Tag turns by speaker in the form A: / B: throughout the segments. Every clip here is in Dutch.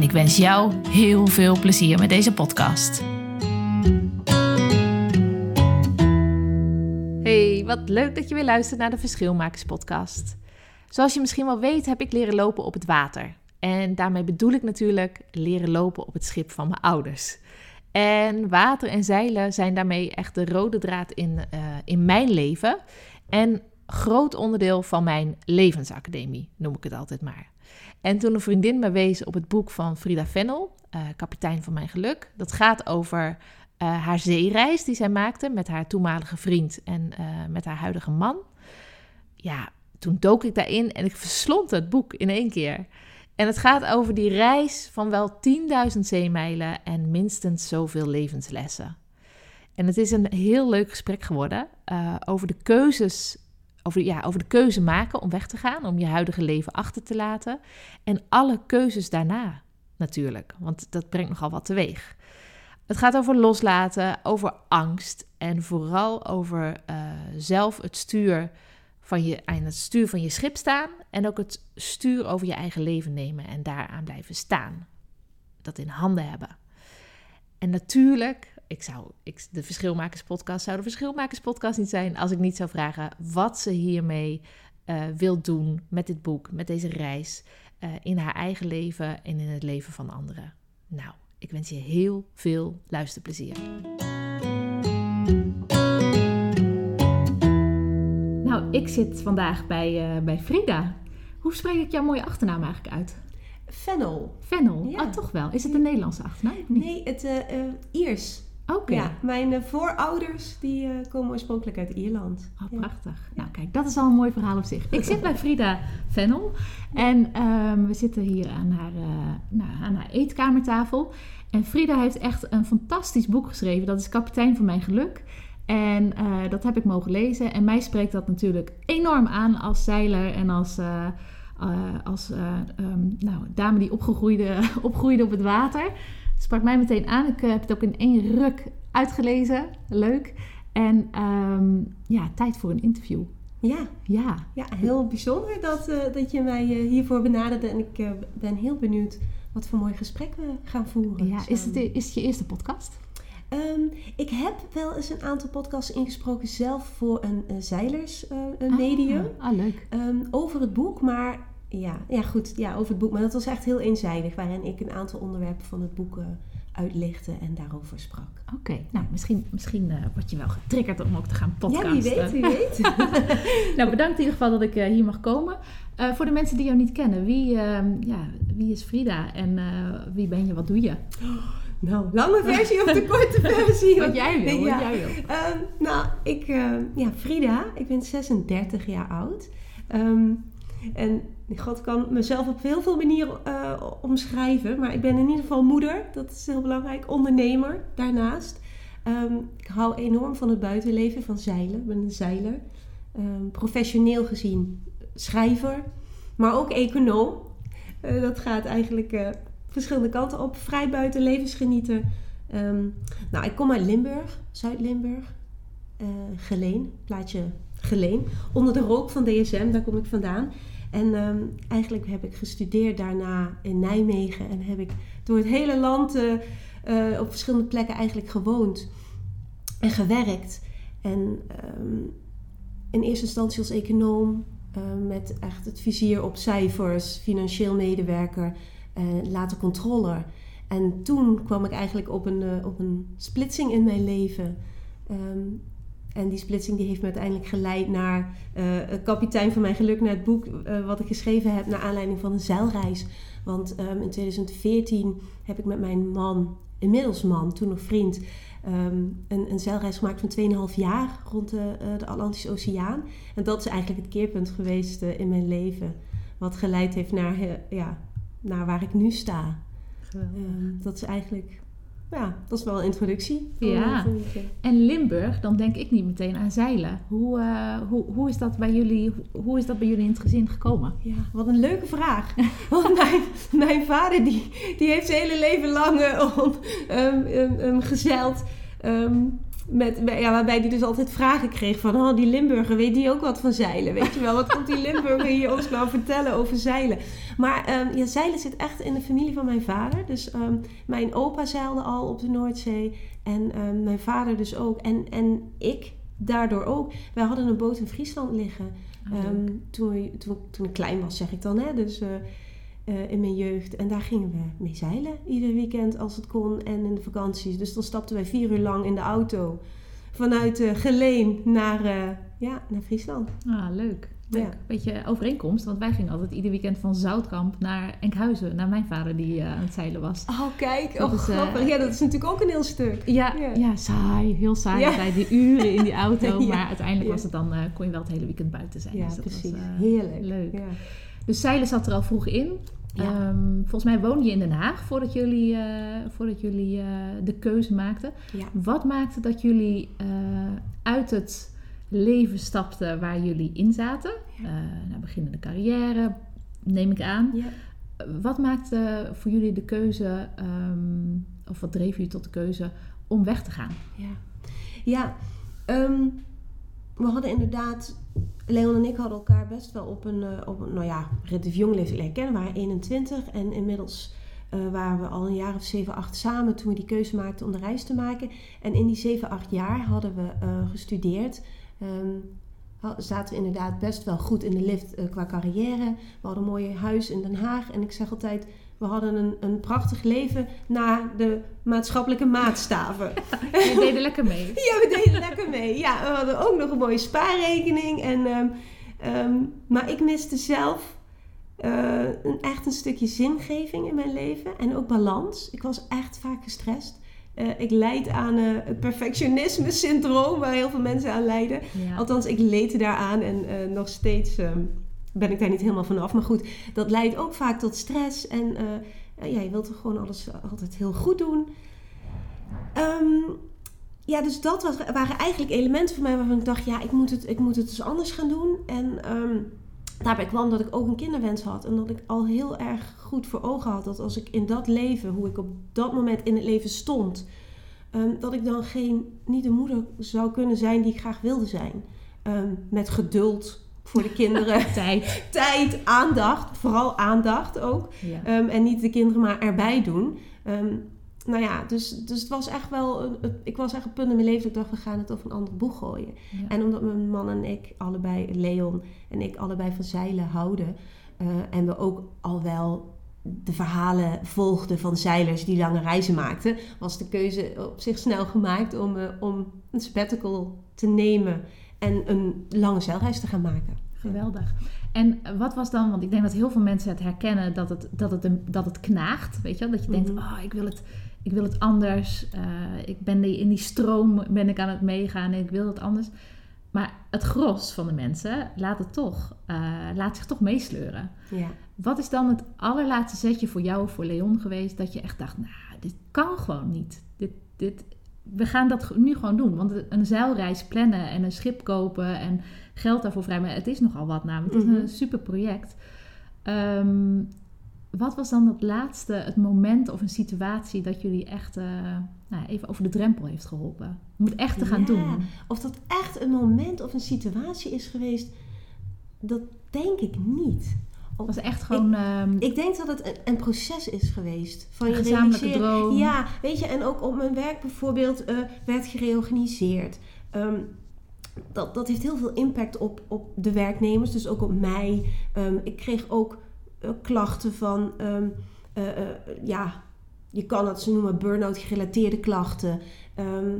A: en ik wens jou heel veel plezier met deze podcast. Hey, wat leuk dat je weer luistert naar de Verschilmakers podcast. Zoals je misschien wel weet, heb ik leren lopen op het water. En daarmee bedoel ik natuurlijk leren lopen op het schip van mijn ouders. En water en zeilen zijn daarmee echt de rode draad in, uh, in mijn leven. En groot onderdeel van mijn levensacademie, noem ik het altijd maar. En toen een vriendin me wees op het boek van Frida Vennel, uh, Kapitein van Mijn Geluk. Dat gaat over uh, haar zeereis die zij maakte met haar toenmalige vriend en uh, met haar huidige man. Ja, toen dook ik daarin en ik verslond het boek in één keer. En het gaat over die reis van wel 10.000 zeemijlen en minstens zoveel levenslessen. En het is een heel leuk gesprek geworden over de keuzes, over, ja, over de keuze maken om weg te gaan, om je huidige leven achter te laten. En alle keuzes daarna natuurlijk, want dat brengt nogal wat teweeg. Het gaat over loslaten, over angst en vooral over uh, zelf het stuur van je, aan het stuur van je schip staan en ook het stuur over je eigen leven nemen en daaraan blijven staan. Dat in handen hebben. En natuurlijk, ik zou, ik, de Verschilmakerspodcast zou de Verschilmakerspodcast niet zijn als ik niet zou vragen wat ze hiermee uh, wil doen met dit boek, met deze reis, uh, in haar eigen leven en in het leven van anderen. Nou, ik wens je heel veel luisterplezier. Nou, ik zit vandaag bij, uh, bij Frida. Hoe spreek ik jouw mooie achternaam eigenlijk uit?
B: Fennel.
A: Fennel, ja. oh, toch wel. Is het een Nederlandse achternaam?
B: Nee, het uh, Iers.
A: Okay.
B: Ja, mijn voorouders die komen oorspronkelijk uit Ierland.
A: Oh, prachtig. Nou kijk, dat is al een mooi verhaal op zich. Ik zit bij Frida Fennel en um, we zitten hier aan haar, nou, aan haar eetkamertafel. En Frida heeft echt een fantastisch boek geschreven. Dat is Kapitein van Mijn Geluk. En uh, dat heb ik mogen lezen. En mij spreekt dat natuurlijk enorm aan als zeiler en als, als um, nou, dame die opgegroeide, opgroeide op het water. Sprak mij meteen aan. Ik heb het ook in één ruk uitgelezen. Leuk. En um, ja, tijd voor een interview.
B: Ja,
A: ja.
B: ja heel bijzonder dat, dat je mij hiervoor benaderde. En ik ben heel benieuwd wat voor mooi gesprek we gaan voeren.
A: Ja, is het, is het je eerste podcast?
B: Um, ik heb wel eens een aantal podcasts ingesproken zelf voor een, zeilersmedium.
A: Ah, ah, leuk.
B: Um, over het boek, maar ja, ja, goed, ja, over het boek. Maar dat was echt heel eenzijdig, waarin ik een aantal onderwerpen van het boek uh, uitlichtte en daarover sprak.
A: Oké, okay. nou misschien, misschien uh, word je wel getriggerd om ook te gaan podcasten.
B: Ja, wie weet, wie weet.
A: nou, bedankt in ieder geval dat ik uh, hier mag komen. Uh, voor de mensen die jou niet kennen, wie, ja, wie is Frida en wie ben je, wat doe je?
B: Nou, lange versie of de korte versie?
A: wat jij wil, ja. wat jij wil.
B: Um, nou, ik, uh, ja, Frida, ik ben 36 jaar oud. Um, en God kan mezelf op heel veel manieren uh, omschrijven. Maar ik ben in ieder geval moeder, dat is heel belangrijk. Ondernemer daarnaast. Um, ik hou enorm van het buitenleven, van zeilen. Ik ben een zeiler. professioneel gezien schrijver, maar ook econoom. Uh, dat gaat eigenlijk uh, verschillende kanten op. Vrij buiten, levensgenieten. Um, nou, ik kom uit Limburg, Zuid-Limburg. Geleen, plaatje Geleen. Onder de rook van DSM, daar kom ik vandaan. En um, eigenlijk heb ik gestudeerd daarna in Nijmegen. En heb ik door het hele land uh, uh, op verschillende plekken eigenlijk gewoond en gewerkt. En um, in eerste instantie als econoom. met echt het vizier op cijfers, financieel medewerker, later controller. En toen kwam ik eigenlijk op een, op een splitsing in mijn leven. Um, en die splitsing die heeft me uiteindelijk geleid naar uh, kapitein van mijn geluk, naar het boek wat ik geschreven heb naar aanleiding van een zeilreis. Want um, in 2014 heb ik met mijn man, inmiddels man, toen nog vriend, um, een, een zeilreis gemaakt van 2,5 jaar rond de, de, Atlantische Oceaan. En dat is eigenlijk het keerpunt geweest in mijn leven. Wat geleid heeft naar ja, naar waar ik nu sta. Ehm, dat is eigenlijk, ja, dat is wel een introductie.
A: Ja.
B: ben.
A: En Limburg, dan denk ik niet meteen aan zeilen. Hoe, eh, hoe, hoe, is dat bij jullie, hoe is dat bij jullie in het gezin gekomen?
B: Ja, wat een leuke vraag. Want mijn, mijn vader die, die heeft zijn hele leven lang eh, ehm, gezeild. ehm, met, ja, waarbij hij dus altijd vragen kreeg van... Oh, die Limburger, weet die ook wat van zeilen? Weet je wel, wat komt die Limburger hier ons nou vertellen over zeilen? Maar ja, zeilen zit echt in de familie van mijn vader. Dus ehm, mijn opa zeilde al op de Noordzee. En ehm, mijn vader dus ook. En, en ik daardoor ook. Wij hadden een boot in Friesland liggen. Ehm, toen, we- toen, toen ik klein was, zeg ik dan, hè? dus eh, eh, in mijn jeugd. En daar gingen we mee zeilen, ieder weekend als het kon en in de vakanties. Dus dan stapten wij vier uur lang in de auto vanuit eh, Geleen naar, ja, naar Friesland.
A: Ah, leuk. Leuk.
B: Ja.
A: Beetje overeenkomst, want wij gingen altijd ieder weekend van Zoutkamp naar Enkhuizen, naar mijn vader die eh, aan het zeilen was.
B: Oh, kijk,
A: Dat
B: oh,
A: is, eh,
B: grappig. Ja, dat is natuurlijk ook een heel stuk.
A: Ja,
B: Ja.
A: ja. saai, heel saai.
B: Ja.
A: die uren in die auto, maar uiteindelijk was het dan, eh, kon je wel het hele weekend buiten zijn.
B: Ja,
A: dus dat
B: precies.
A: Was,
B: Heerlijk.
A: leuk.
B: Ja.
A: Dus zeilen zat er al vroeg in.
B: Ja.
A: Ehm, volgens mij woonde je in Den Haag voordat jullie, voordat jullie de keuze maakten.
B: Ja.
A: Wat maakte dat jullie uit het leven stapten waar jullie in zaten?
B: Ja.
A: Naar beginnende carrière, neem ik aan.
B: Ja.
A: Wat maakte voor jullie de keuze, ehm, of wat dreef jullie tot de keuze om weg te gaan?
B: Ja, ja ehm, we hadden inderdaad, Leon en ik hadden elkaar best wel op een, eh, op een nou ja, relatief jong leeftijd leren kennen. We waren 21 en inmiddels eh, waren we al een jaar of 7, 8 samen toen we die keuze maakten om de reis te maken. En in die 7, 8 jaar hadden we gestudeerd. Ehm, zaten we inderdaad best wel goed in de lift eh, qua carrière. We hadden een mooi huis in Den Haag. En ik zeg altijd, we hadden een, een prachtig leven na de maatschappelijke maatstaven.
A: Je deed er lekker mee.
B: Ja, we deden lekker mee. Ja, we hadden ook nog een mooie spaarrekening. En, ehm, ehm, maar ik miste zelf eh, een, echt een stukje zingeving in mijn leven. En ook balans. Ik was echt vaak gestrest. Eh, ik leid aan eh, het perfectionisme-syndroom, waar heel veel mensen aan lijden.
A: Ja.
B: Althans, ik leed daaraan en eh, nog steeds ehm, ben ik daar niet helemaal vanaf. Maar goed, dat leidt ook vaak tot stress. En ja, je wilt er gewoon alles altijd heel goed doen. Ehm, ja, dus dat was, waren eigenlijk elementen voor mij waarvan ik dacht... ja, ik moet het, ik moet het dus anders gaan doen. En ehm, daarbij kwam dat ik ook een kinderwens had. En dat ik al heel erg goed voor ogen had... dat als ik in dat leven, hoe ik op dat moment in het leven stond... ehm, dat ik dan geen, niet de moeder zou kunnen zijn die ik graag wilde zijn. Ehm, met geduld voor de kinderen.
A: Tijd.
B: Tijd, aandacht. Vooral aandacht ook.
A: Ja.
B: Ehm, en niet de kinderen maar erbij doen. Nou ja, dus, dus het was echt wel... Ik was echt op een punt in mijn leven dat ik dacht... we gaan het over een ander boeg gooien.
A: Ja.
B: En omdat mijn man en ik allebei... Leon en ik allebei van zeilen houden... eh, en we ook al wel de verhalen volgden van zeilers die lange reizen maakten... was de keuze op zich snel gemaakt om, eh, om een sabbatical te nemen... en een lange zeilreis te gaan maken.
A: Geweldig. En wat was dan, want ik denk dat heel veel mensen het herkennen dat het, dat het, dat het knaagt, weet je wel? Dat je denkt,
B: Mhm.
A: oh, ik wil het, ik wil het anders. eh, ik ben die, in die stroom ben ik aan het meegaan en ik wil het anders. Maar het gros van de mensen laat het toch, eh, laat zich toch meesleuren.
B: Ja.
A: Wat is dan het allerlaatste zetje voor jou of voor Leon geweest dat je echt dacht, nou, dit kan gewoon niet. Dit, dit, we gaan dat nu gewoon doen. Want een zeilreis plannen en een schip kopen en geld daarvoor vrijmaken, het is nogal wat namelijk. Het is
B: Mhm.
A: een super project. Ehm, wat was dan het laatste, het moment of een situatie dat jullie echt eh, nou, even over de drempel heeft geholpen? Om het echt te gaan
B: Ja.
A: doen.
B: Of dat echt een moment of een situatie is geweest, dat denk ik niet.
A: Was echt gewoon ehm,
B: Ik denk dat het een, een proces is geweest. Van je
A: gezamenlijke droom.
B: Ja, weet je, en ook op mijn werk bijvoorbeeld eh, werd gereorganiseerd. Ehm, dat, dat heeft heel veel impact op, op de werknemers, dus ook op mij. Ehm, ik kreeg ook klachten van, ehm, eh, eh, ja, je kan het ze noemen burn-out gerelateerde klachten. Ehm,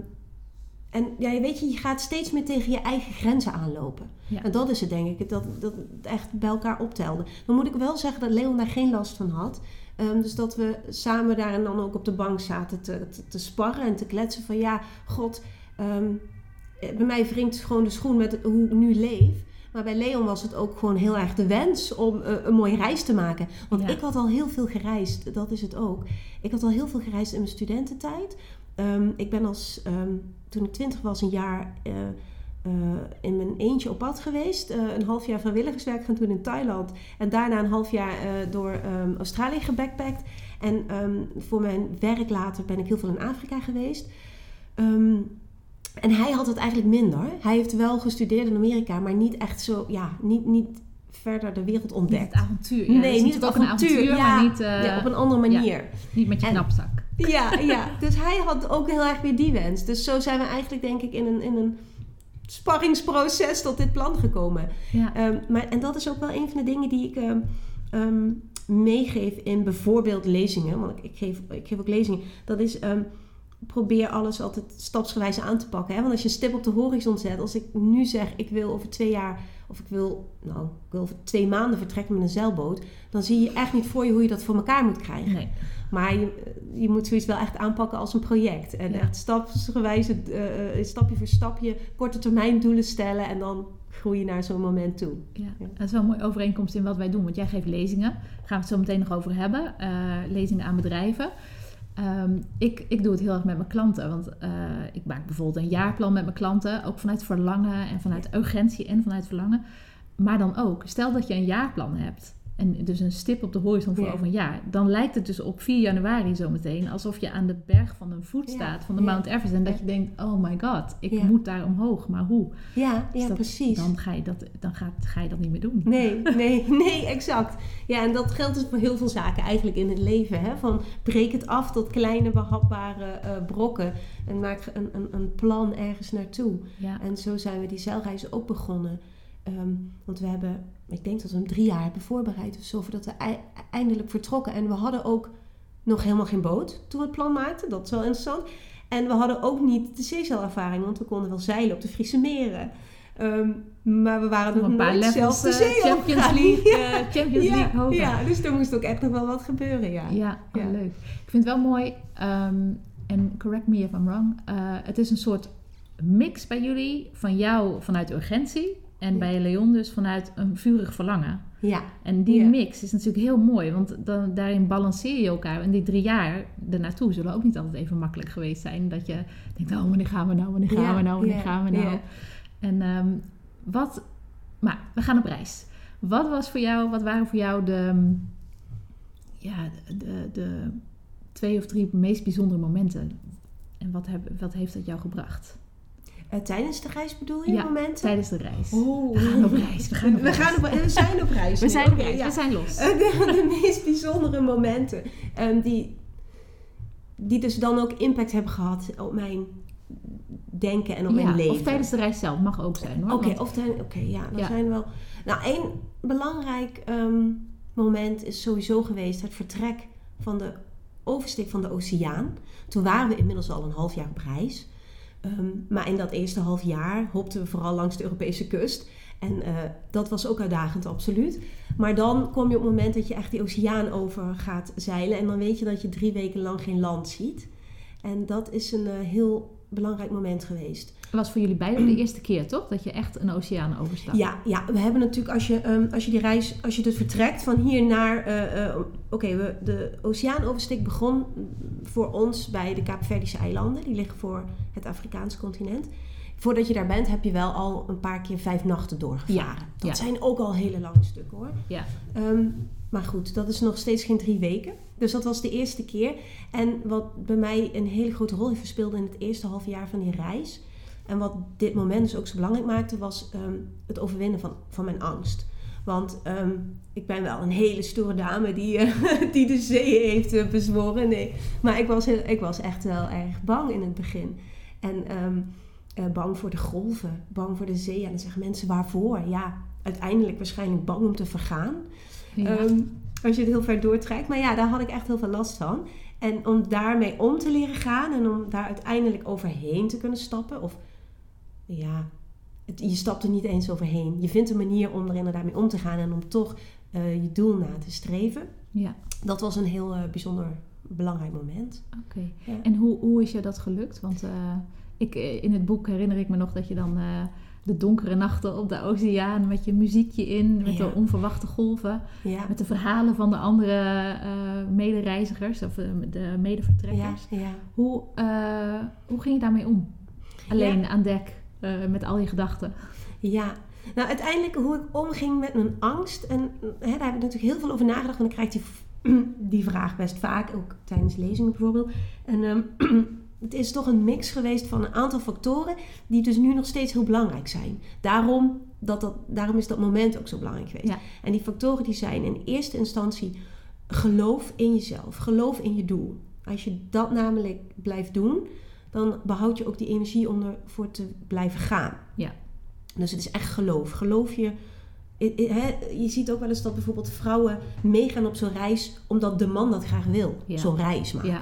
B: en ja, je weet je, je gaat steeds meer tegen je eigen grenzen aanlopen.
A: Ja.
B: En dat is het denk ik, dat, dat het echt bij elkaar optelde. Dan moet ik wel zeggen dat Leon daar geen last van had. Ehm, dus dat we samen daar en dan ook op de bank zaten te, te, te sparren en te kletsen van ja, god, eh, bij mij wringt gewoon de schoen met hoe ik nu leef. Maar bij Leon was het ook gewoon heel erg de wens om eh, een mooie reis te maken. Want
A: Ja.
B: ik had al heel veel gereisd, dat is het ook. Ik had al heel veel gereisd in mijn studententijd. Ehm, ik ben als, ehm, toen ik twintig was, een jaar eh, eh, in mijn eentje op pad geweest. Een half jaar vrijwilligerswerk gaan doen in Thailand. En daarna een half jaar door ehm, Australië gebackpackt. En voor mijn werk later ben ik heel veel in Afrika geweest. Ehm, en hij had het eigenlijk minder. Hij heeft wel gestudeerd in Amerika, maar niet echt zo, ja, niet, niet verder de wereld
A: Niet
B: ontdekt.
A: het avontuur. Ja,
B: Nee, niet het avontuur, ja.
A: maar niet, eh,
B: ja, op een andere manier.
A: niet met je
B: En-
A: knapzak.
B: Ja, ja, dus hij had ook heel erg weer die wens. Dus zo zijn we eigenlijk, denk ik, in een, in een sparringsproces tot dit plan gekomen.
A: Ja.
B: Ehm, maar, en dat is ook wel een van de dingen die ik ehm, ehm, meegeef in bijvoorbeeld lezingen. Want ik, ik, geef, ik geef ook lezingen. Dat is, probeer alles altijd stapsgewijs aan te pakken. Hè? Want als je een stip op de horizon zet. Als ik nu zeg, ik wil over twee jaar... Of ik wil, nou, ik wil over twee maanden vertrekken met een zeilboot. Dan zie je echt niet voor je hoe je dat voor elkaar moet krijgen.
A: Nee.
B: Maar je, je moet zoiets wel echt aanpakken als een project. En
A: Ja.
B: echt stapsgewijs, eh, eh, stapje voor stapje, korte termijn doelen stellen. En dan groei je naar zo'n moment toe.
A: Ja,
B: Ja.
A: dat is wel een mooie overeenkomst in wat wij doen. Want jij geeft lezingen. Daar gaan we het zo meteen nog over hebben. Eh, lezingen aan bedrijven. Ehm, ik, ik doe het heel erg met mijn klanten. Want eh, ik maak bijvoorbeeld een jaarplan met mijn klanten. Ook vanuit verlangen en vanuit urgentie en vanuit verlangen. Maar dan ook, stel dat je een jaarplan hebt. En dus een stip op de horizon voor
B: Ja.
A: over een jaar. Dan lijkt het dus op 4 januari zometeen alsof je aan de berg van een voet staat. Van de. Mount Everest. En dat je denkt, oh my god, ik moet daar omhoog. Maar hoe?
B: Ja,
A: Dus
B: ja
A: dat-
B: precies.
A: Dan, ga je, dat, dan gaat, ga je dat niet meer doen.
B: Nee, nee, nee, exact. Ja, en dat geldt dus voor heel veel zaken eigenlijk in het leven. Hè? Van breek het af tot kleine behapbare eh, brokken. En maak een, een, een plan ergens naartoe.
A: Ja.
B: En zo zijn we die zeilreis ook begonnen. Ehm, want we hebben, ik denk dat we hem drie jaar hebben voorbereid of zo, voordat we ei- eindelijk vertrokken. En we hadden ook nog helemaal geen boot toen we het plan maakten. Dat is wel interessant. En we hadden ook niet de zeezeilervaring, want we konden wel zeilen op de Friese meren. Ehm, maar we waren
A: Nog een paar
B: nooit zelf de
A: eh,
B: zee
A: Champions. League,
B: Ja.
A: eh, Champions
B: ja,
A: League hoger.
B: ja, dus er moest ook echt nog wel wat gebeuren, ja.
A: Ja, oh,
B: Ja.
A: leuk. Ik vind het wel mooi, ehm, en correct me if I'm wrong, eh, het is een soort mix bij jullie van jou vanuit urgentie en
B: Ja.
A: bij Leon dus vanuit een vurig verlangen.
B: Ja,
A: En die
B: Ja.
A: mix is natuurlijk heel mooi, want dan, daarin balanceer je elkaar. En die drie jaar ernaartoe zullen ook niet altijd even makkelijk geweest zijn. Dat je denkt, oh, wanneer gaan we nou, wanneer gaan
B: Ja,
A: we nou, wanneer
B: ja,
A: gaan we nou.
B: ja.
A: En ehm, wat, maar we gaan op reis. Wat was voor jou, wat waren voor jou de, ja, de, de, de twee of drie meest bijzondere momenten? En wat, heb, wat heeft dat jou gebracht?
B: Eh, tijdens de reis bedoel je
A: Ja,
B: momenten?
A: Tijdens de reis.
B: Oh.
A: We gaan op reis. We, gaan op
B: We,
A: reis.
B: gaan op, we zijn op reis.
A: We
B: nu.
A: zijn op
B: Oké,
A: reis.
B: ja.
A: We zijn los.
B: Eh, De, de meest bijzondere momenten. ehm, die, die dus dan ook impact hebben gehad op mijn denken en op
A: Ja,
B: mijn leven.
A: Of tijdens de reis zelf. Mag ook zijn hoor.
B: Oké, of oké, ja, er
A: Ja.
B: zijn wel. Nou, één belangrijk ehm, moment is sowieso geweest het vertrek van de oversteek van de oceaan. Toen waren we inmiddels al een half jaar op reis. Ehm, maar in dat eerste half jaar hopten we vooral langs de Europese kust. En eh, dat was ook uitdagend, absoluut. Maar dan kom je op het moment dat je echt die oceaan over gaat zeilen. En dan weet je dat je drie weken lang geen land ziet. En dat is een eh, heel belangrijk moment geweest.
A: Het was voor jullie beiden de eerste keer toch? Dat je echt een oceaan overstapt.
B: Ja, ja, we hebben natuurlijk als je, ehm, als je die reis, als je dus vertrekt van hier naar, eh, eh, oké, we de oceaanoversteek begon voor ons bij de Kaapverdische eilanden. Die liggen voor het Afrikaanse continent. Voordat je daar bent, heb je wel al een paar keer vijf nachten doorgevaren.
A: Ja,
B: Dat
A: ja.
B: zijn ook al hele lange stukken hoor.
A: Ja.
B: Ehm, maar goed, dat is nog steeds geen drie weken. Dus dat was de eerste keer. En wat bij mij een hele grote rol heeft gespeeld in het eerste half jaar van die reis. En wat dit moment dus ook zo belangrijk maakte, was ehm, het overwinnen van, van mijn angst. Want ehm, ik ben wel een hele stoere dame die, eh, die de zee heeft eh, bezworen. Nee, maar ik was, heel, ik was echt wel erg bang in het begin. En ehm, eh, bang voor de golven, bang voor de zee. En dan zeggen mensen waarvoor? Ja, uiteindelijk waarschijnlijk bang om te vergaan.
A: Ja.
B: Als je het heel ver doortrekt. Maar ja, daar had ik echt heel veel last van. En om daarmee om te leren gaan en om daar uiteindelijk overheen te kunnen stappen. Of ja, het- je stapt er niet eens overheen. Je vindt een manier om er inderdaad mee om te gaan en om toch eh, je doel na te streven.
A: ja.
B: Dat was een heel eh, bijzonder belangrijk moment.
A: Oké.
B: Ja.
A: En hoe, hoe is je dat gelukt? Want eh, ik, in het boek herinner ik me nog dat je dan de donkere nachten op de oceaan met je muziekje in, met
B: Ja.
A: de onverwachte golven,
B: Ja.
A: met de verhalen van de andere medereizigers of de medevertrekkers.
B: ja.
A: Hoe, hoe ging je daarmee om? Alleen aan dek eh, met al je gedachten.
B: Ja, nou uiteindelijk hoe ik omging met mijn angst. En hè, daar heb ik natuurlijk heel veel over nagedacht. Want ik krijg die, die vraag best vaak, ook tijdens lezingen bijvoorbeeld. En ehm, het is toch een mix geweest van een aantal factoren die dus nu nog steeds heel belangrijk zijn. Daarom, dat dat, daarom is dat moment ook zo belangrijk geweest.
A: Ja.
B: En die factoren die zijn in eerste instantie geloof in jezelf, geloof in je doel. Als je dat namelijk blijft doen, dan behoud je ook die energie om ervoor te blijven gaan.
A: Ja.
B: Dus het is echt geloof. Geloof je. Je ziet ook wel eens dat bijvoorbeeld vrouwen meegaan op zo'n reis omdat de man dat graag wil.
A: Ja.
B: Zo'n reis maken.
A: Ja.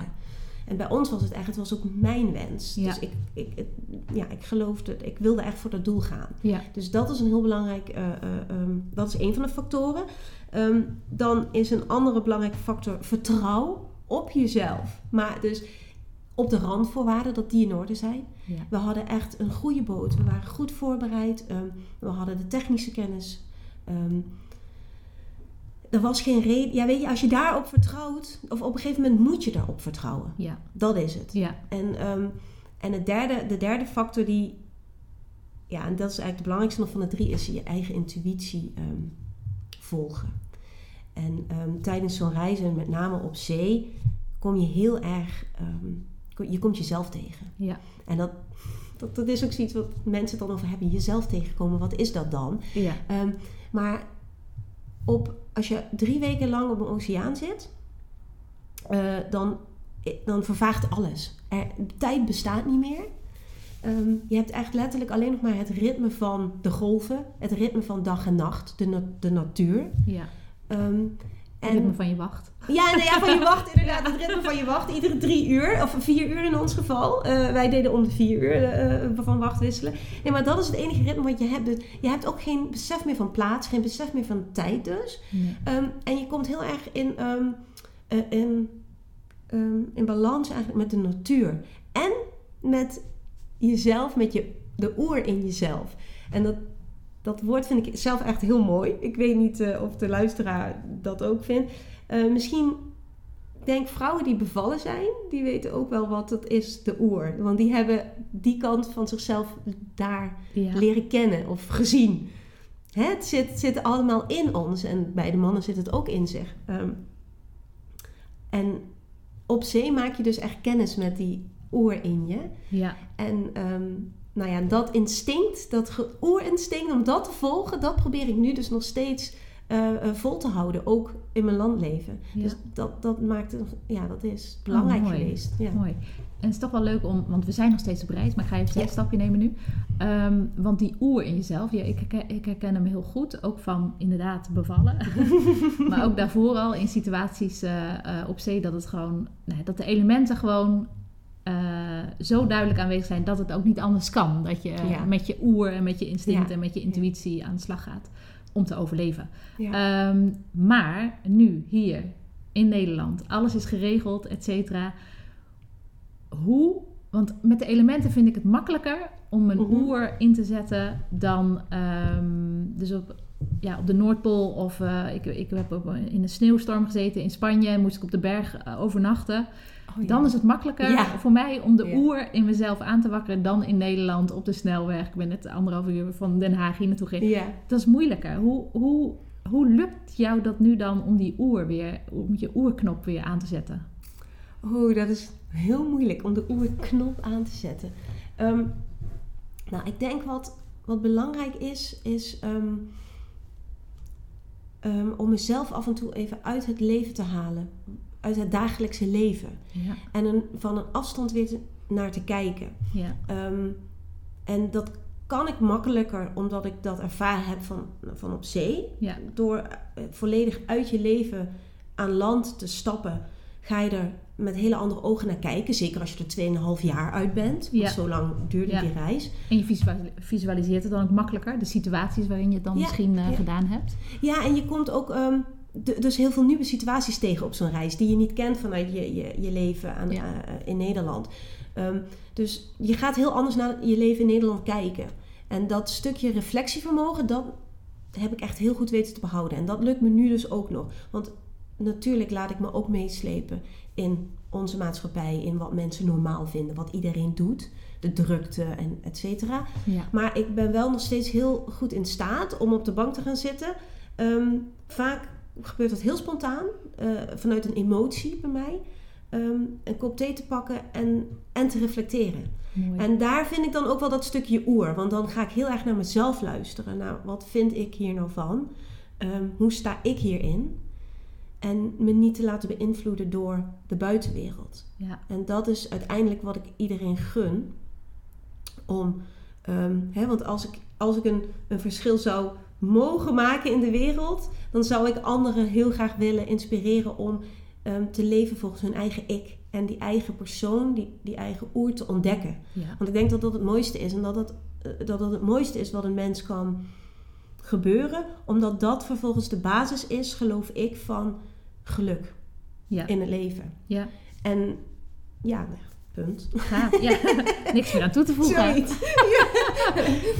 B: En bij ons was het echt, het was ook mijn wens.
A: Ja.
B: Dus ik, ik, het- ja, ik geloofde, ik wilde echt voor dat doel gaan.
A: Ja.
B: Dus dat is een heel belangrijk, eh, eh, ehm, dat is een van de factoren. Ehm, dan is een andere belangrijke factor vertrouw op jezelf. Maar dus op de randvoorwaarden dat die in orde zijn.
A: Ja.
B: We hadden echt een goede boot. We waren goed voorbereid. ehm, we hadden de technische kennis. Ehm, er was geen reden. Ja, weet je, als je daarop vertrouwt, of op een gegeven moment moet je daarop vertrouwen.
A: Ja.
B: Dat is het.
A: Ja.
B: En, ehm, en het derde, de derde factor die, ja, en dat is eigenlijk de belangrijkste nog van de drie, is je eigen intuïtie volgen. En tijdens zo'n reis, en met name op zee, kom je heel erg, je komt jezelf tegen.
A: Ja.
B: En dat, dat, dat is ook zoiets wat mensen het dan over hebben, jezelf tegenkomen. Wat is dat dan?
A: Ja.
B: Ehm, maar op, als je drie weken lang op een oceaan zit, eh, dan, dan vervaagt alles. Er, tijd bestaat niet meer. Ehm, je hebt echt letterlijk alleen nog maar het ritme van de golven, het ritme van dag en nacht, de, na- de natuur.
A: Ja.
B: Ehm,
A: Het ritme van je wacht.
B: ja, nou ja, van je wacht inderdaad. Het ritme van je wacht. Iedere drie uur, of vier uur in ons geval. Eh, wij deden om de vier uur eh, van wacht wisselen. Nee, maar dat is het enige ritme wat je hebt. Dus je hebt ook geen besef meer van plaats, geen besef meer van tijd dus.
A: Nee.
B: Ehm, en je komt heel erg in, ehm, eh, in, ehm, in balans eigenlijk met de natuur. En met jezelf, met je, de oer in jezelf. En dat, dat woord vind ik zelf echt heel mooi. Ik weet niet eh, of de luisteraar dat ook vindt. Eh, misschien, ik denk vrouwen die bevallen zijn, die weten ook wel wat het is, de oer. Want die hebben die kant van zichzelf daar
A: Ja.
B: leren kennen of gezien. Hè, het, zit, zit allemaal in ons en bij de mannen zit het ook in zich. Ehm, en op zee maak je dus echt kennis met die oer in je.
A: Ja.
B: En ehm, nou ja, dat instinct, dat oerinstinct om dat te volgen, dat probeer ik nu dus nog steeds eh, eh, vol te houden. Ook in mijn landleven.
A: Ja.
B: Dus dat, dat maakt, het- ja, dat is belangrijk
A: Oh, mooi.
B: geweest. Ja.
A: Mooi. En het is toch wel leuk om, want we zijn nog steeds op reis, maar ik ga even een
B: Ja.
A: stapje nemen nu. Ehm, want die oer in jezelf, ja, ik, herken, ik herken hem heel goed, ook van inderdaad bevallen. maar ook daarvoor al in situaties eh, op zee, dat het gewoon, nee, dat de elementen gewoon eh, zo duidelijk aanwezig zijn dat het ook niet anders kan. Dat je
B: Ja.
A: met je oer en met je instinct
B: Ja.
A: en met je intuïtie aan de slag gaat om te overleven. Ehm, maar nu, hier in Nederland, alles is geregeld, et cetera. Hoe, want met de elementen vind ik het makkelijker om een
B: Mhm.
A: oer in te zetten dan ehm, dus op, ja, op de Noordpool of eh, ik, ik heb in een sneeuwstorm gezeten in Spanje, moest ik op de berg eh, overnachten.
B: Oh, ja.
A: Dan is het makkelijker
B: Ja.
A: voor mij om de
B: Ja.
A: oer in mezelf aan te wakkeren dan in Nederland op de snelweg. Ik ben net anderhalf uur van Den Haag hier naartoe gereden.
B: Ja.
A: Dat is moeilijker. Hoe, hoe, hoe lukt jou dat nu dan om die oer weer, om je oerknop weer aan te zetten?
B: Oeh, dat is heel moeilijk om de oerknop aan te zetten. Ehm, nou, ik denk wat, wat belangrijk is, is ehm, ehm, om mezelf af en toe even uit het leven te halen. Uit het dagelijkse leven.
A: Ja,
B: En een, van een afstand weer te- naar te kijken.
A: ja,
B: Ehm, en dat kan ik makkelijker omdat ik dat ervaren heb van, van op zee.
A: ja,
B: Door eh, volledig uit je leven aan land te stappen, ga je er met hele andere ogen naar kijken. Zeker als je er 2,5 jaar uit bent. Want
A: Ja.
B: zo lang duurde
A: Ja.
B: die reis.
A: En je visual- visualiseert het dan ook makkelijker, de situaties waarin je het dan misschien eh, gedaan hebt.
B: Ja, en je komt ook ehm, dus heel veel nieuwe situaties tegen op zo'n reis. Die je niet kent vanuit je, je, je leven aan,
A: Ja.
B: eh, in Nederland. Ehm, dus je gaat heel anders naar je leven in Nederland kijken. En dat stukje reflectievermogen, dat heb ik echt heel goed weten te behouden. En dat lukt me nu dus ook nog. Want natuurlijk laat ik me ook meeslepen in onze maatschappij, in wat mensen normaal vinden, wat iedereen doet, de drukte en et cetera.
A: Ja.
B: Maar ik ben wel nog steeds heel goed in staat om op de bank te gaan zitten. Ehm, vaak gebeurt dat heel spontaan, eh, vanuit een emotie bij mij. Ehm, een kop thee te pakken en, en te reflecteren.
A: Mooi.
B: En daar vind ik dan ook wel dat stukje oer. Want dan ga ik heel erg naar mezelf luisteren. Nou, wat vind ik hier nou van? Ehm, hoe sta ik hierin? En me niet te laten beïnvloeden door de buitenwereld.
A: ja.
B: En dat is uiteindelijk wat ik iedereen gun. Om, ehm, hè, want als ik, als ik een, een verschil zou mogen maken in de wereld, dan zou ik anderen heel graag willen inspireren om ehm, te leven volgens hun eigen ik. En die eigen persoon, die, die eigen oer te ontdekken.
A: ja.
B: Want ik denk dat dat het mooiste is. En dat dat, eh, dat dat het mooiste is wat een mens kan gebeuren. Omdat dat vervolgens de basis is, geloof ik, van geluk
A: ja.
B: in het leven.
A: ja.
B: En ja, punt.
A: Gaaf. Ja. Niks meer aan toe te voegen.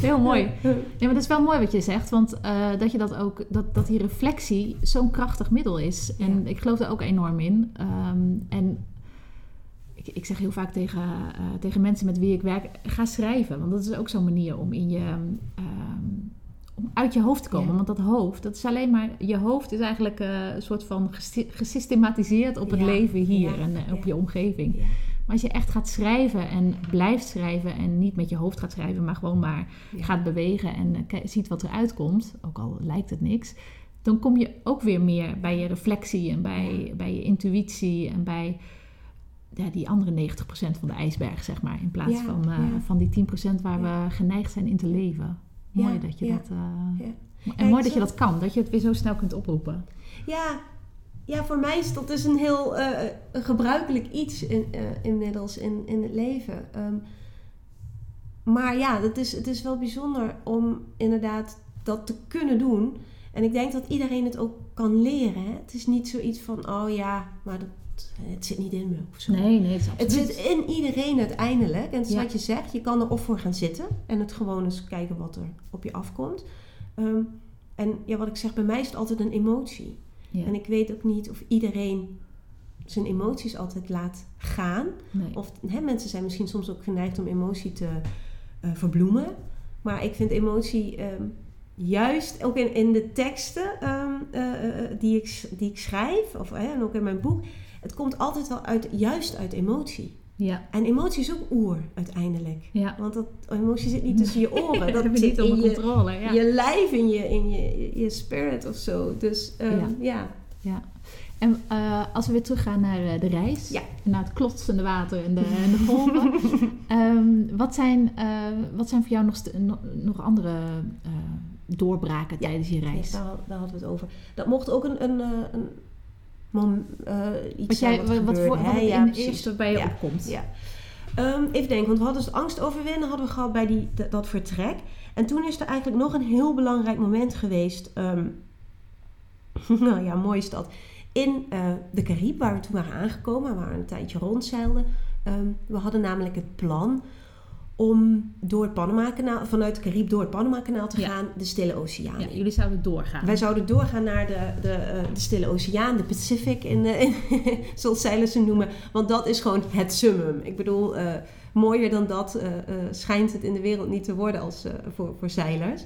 A: Heel mooi. Ja, maar dat is wel mooi wat je zegt, want eh, dat je dat ook, dat, dat die reflectie zo'n krachtig middel is. En
B: Ja.
A: ik geloof daar ook enorm in. Ehm, en ik, ik zeg heel vaak tegen, eh, tegen mensen met wie ik werk, ga schrijven. Want dat is ook zo'n manier om in je. ehm, om uit je hoofd te komen.
B: Ja.
A: Want dat hoofd, dat is alleen maar. Je hoofd is eigenlijk eh, een soort van gesystematiseerd op het leven hier en op je omgeving. Maar als je echt gaat schrijven en blijft schrijven en niet met je hoofd gaat schrijven, maar gewoon maar
B: Ja.
A: gaat bewegen en eh, ziet wat eruit komt, ook al lijkt het niks, dan kom je ook weer meer bij je reflectie en bij, bij je intuïtie en bij ja, die andere 90% van de ijsberg, zeg maar, in plaats
B: Ja,
A: van, eh, van die 10% waar we geneigd zijn in te leven. Mooi dat je dat. eh. En mooi dat je dat kan, dat je het weer zo snel kunt oproepen.
B: Ja, ja, voor mij is dat dus een heel eh, gebruikelijk iets in, eh, inmiddels in, in het leven. Ehm, maar ja, het is, het is wel bijzonder om inderdaad dat te kunnen doen. En ik denk dat iedereen het ook kan leren. Hè? Het is niet zoiets van, oh ja, maar dat, het zit niet in me of zo.
A: Nee, nee, het
B: zit in iedereen uiteindelijk. En het is
A: Ja.
B: wat je zegt. Je kan er of voor gaan zitten. En het gewoon eens kijken wat er op je afkomt. Ehm, en ja, wat ik zeg, bij mij is het altijd een emotie.
A: Ja.
B: En ik weet ook niet of iedereen zijn emoties altijd laat gaan.
A: Nee.
B: Of hè, mensen zijn misschien soms ook geneigd om emotie te eh, verbloemen. Maar ik vind emotie ehm, juist ook in, in de teksten ehm, eh, eh, die, ik, die ik schrijf, of, en ook in mijn boek, het komt altijd wel uit, juist uit emotie.
A: Ja,
B: En emotie is ook oer uiteindelijk.
A: ja.
B: Want dat, emotie zit niet tussen je oren.
A: dat
B: zit
A: niet onder
B: je,
A: controle. Ja.
B: je lijf, in je, in je, je spirit of zo. Dus ehm,
A: Ja.
B: ja.
A: Ja. En eh, als we weer teruggaan naar eh, de reis,
B: Ja.
A: naar het klotsende water en de, en de golven. Ehm, wat, zijn, eh, wat zijn voor jou nog, nog, andere doorbraken tijdens je reis?
B: Daar, daar hadden we het over. Dat mocht ook een, een, een mom, eh, iets
A: jij, wat, wat, voor, wat het
B: Ja,
A: in eerste bij je
B: Ja.
A: opkomt.
B: Ja. Ehm, even denken, want we hadden dus angst overwinnen hadden we gehad bij die, dat, vertrek. En toen is er eigenlijk nog een heel belangrijk moment geweest. ehm, nou ja, mooi is dat. In eh, de Caribe, waar we toen waren aangekomen, waar we een tijdje rondzeilden. Ehm, we hadden namelijk het plan om door het Panama-kanaal, vanuit de Caribe door het Panama-kanaal te
A: Ja.
B: gaan, de Stille Oceaan.
A: Ja, jullie zouden doorgaan.
B: Wij zouden doorgaan naar de, de, eh, de Stille Oceaan, de Pacific, in, eh, in, zoals zeilers ze noemen. Want dat is gewoon het summum. Ik bedoel, eh, mooier dan dat schijnt het in de wereld niet te worden als, voor, voor zeilers.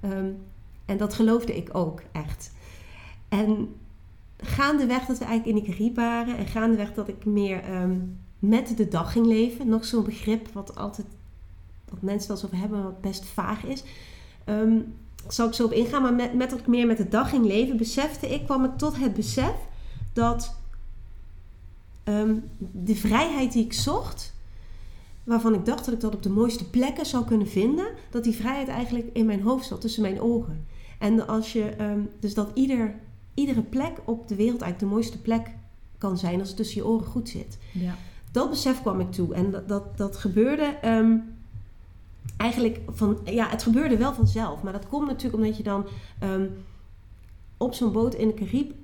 B: Ehm, en dat geloofde ik ook echt. En gaandeweg dat we eigenlijk in de Caribe waren en gaandeweg dat ik meer ehm, met de dag ging leven, nog zo'n begrip wat altijd wat mensen wel eens over hebben, wat best vaag is. Ehm, zal ik zo op ingaan, maar met, met dat ik meer met de dag ging leven, besefte ik, kwam ik tot het besef dat ehm, de vrijheid die ik zocht, waarvan ik dacht dat ik dat op de mooiste plekken zou kunnen vinden, dat die vrijheid eigenlijk in mijn hoofd zat, tussen mijn ogen. En als je, ehm, dus dat ieder, iedere plek op de wereld eigenlijk de mooiste plek kan zijn als het tussen je oren goed zit
A: Ja.
B: dat besef kwam ik toe. En dat, dat, dat gebeurde eigenlijk van... Ja, het gebeurde wel vanzelf. Maar dat komt natuurlijk omdat je dan ehm, op zo'n boot in de Caribe...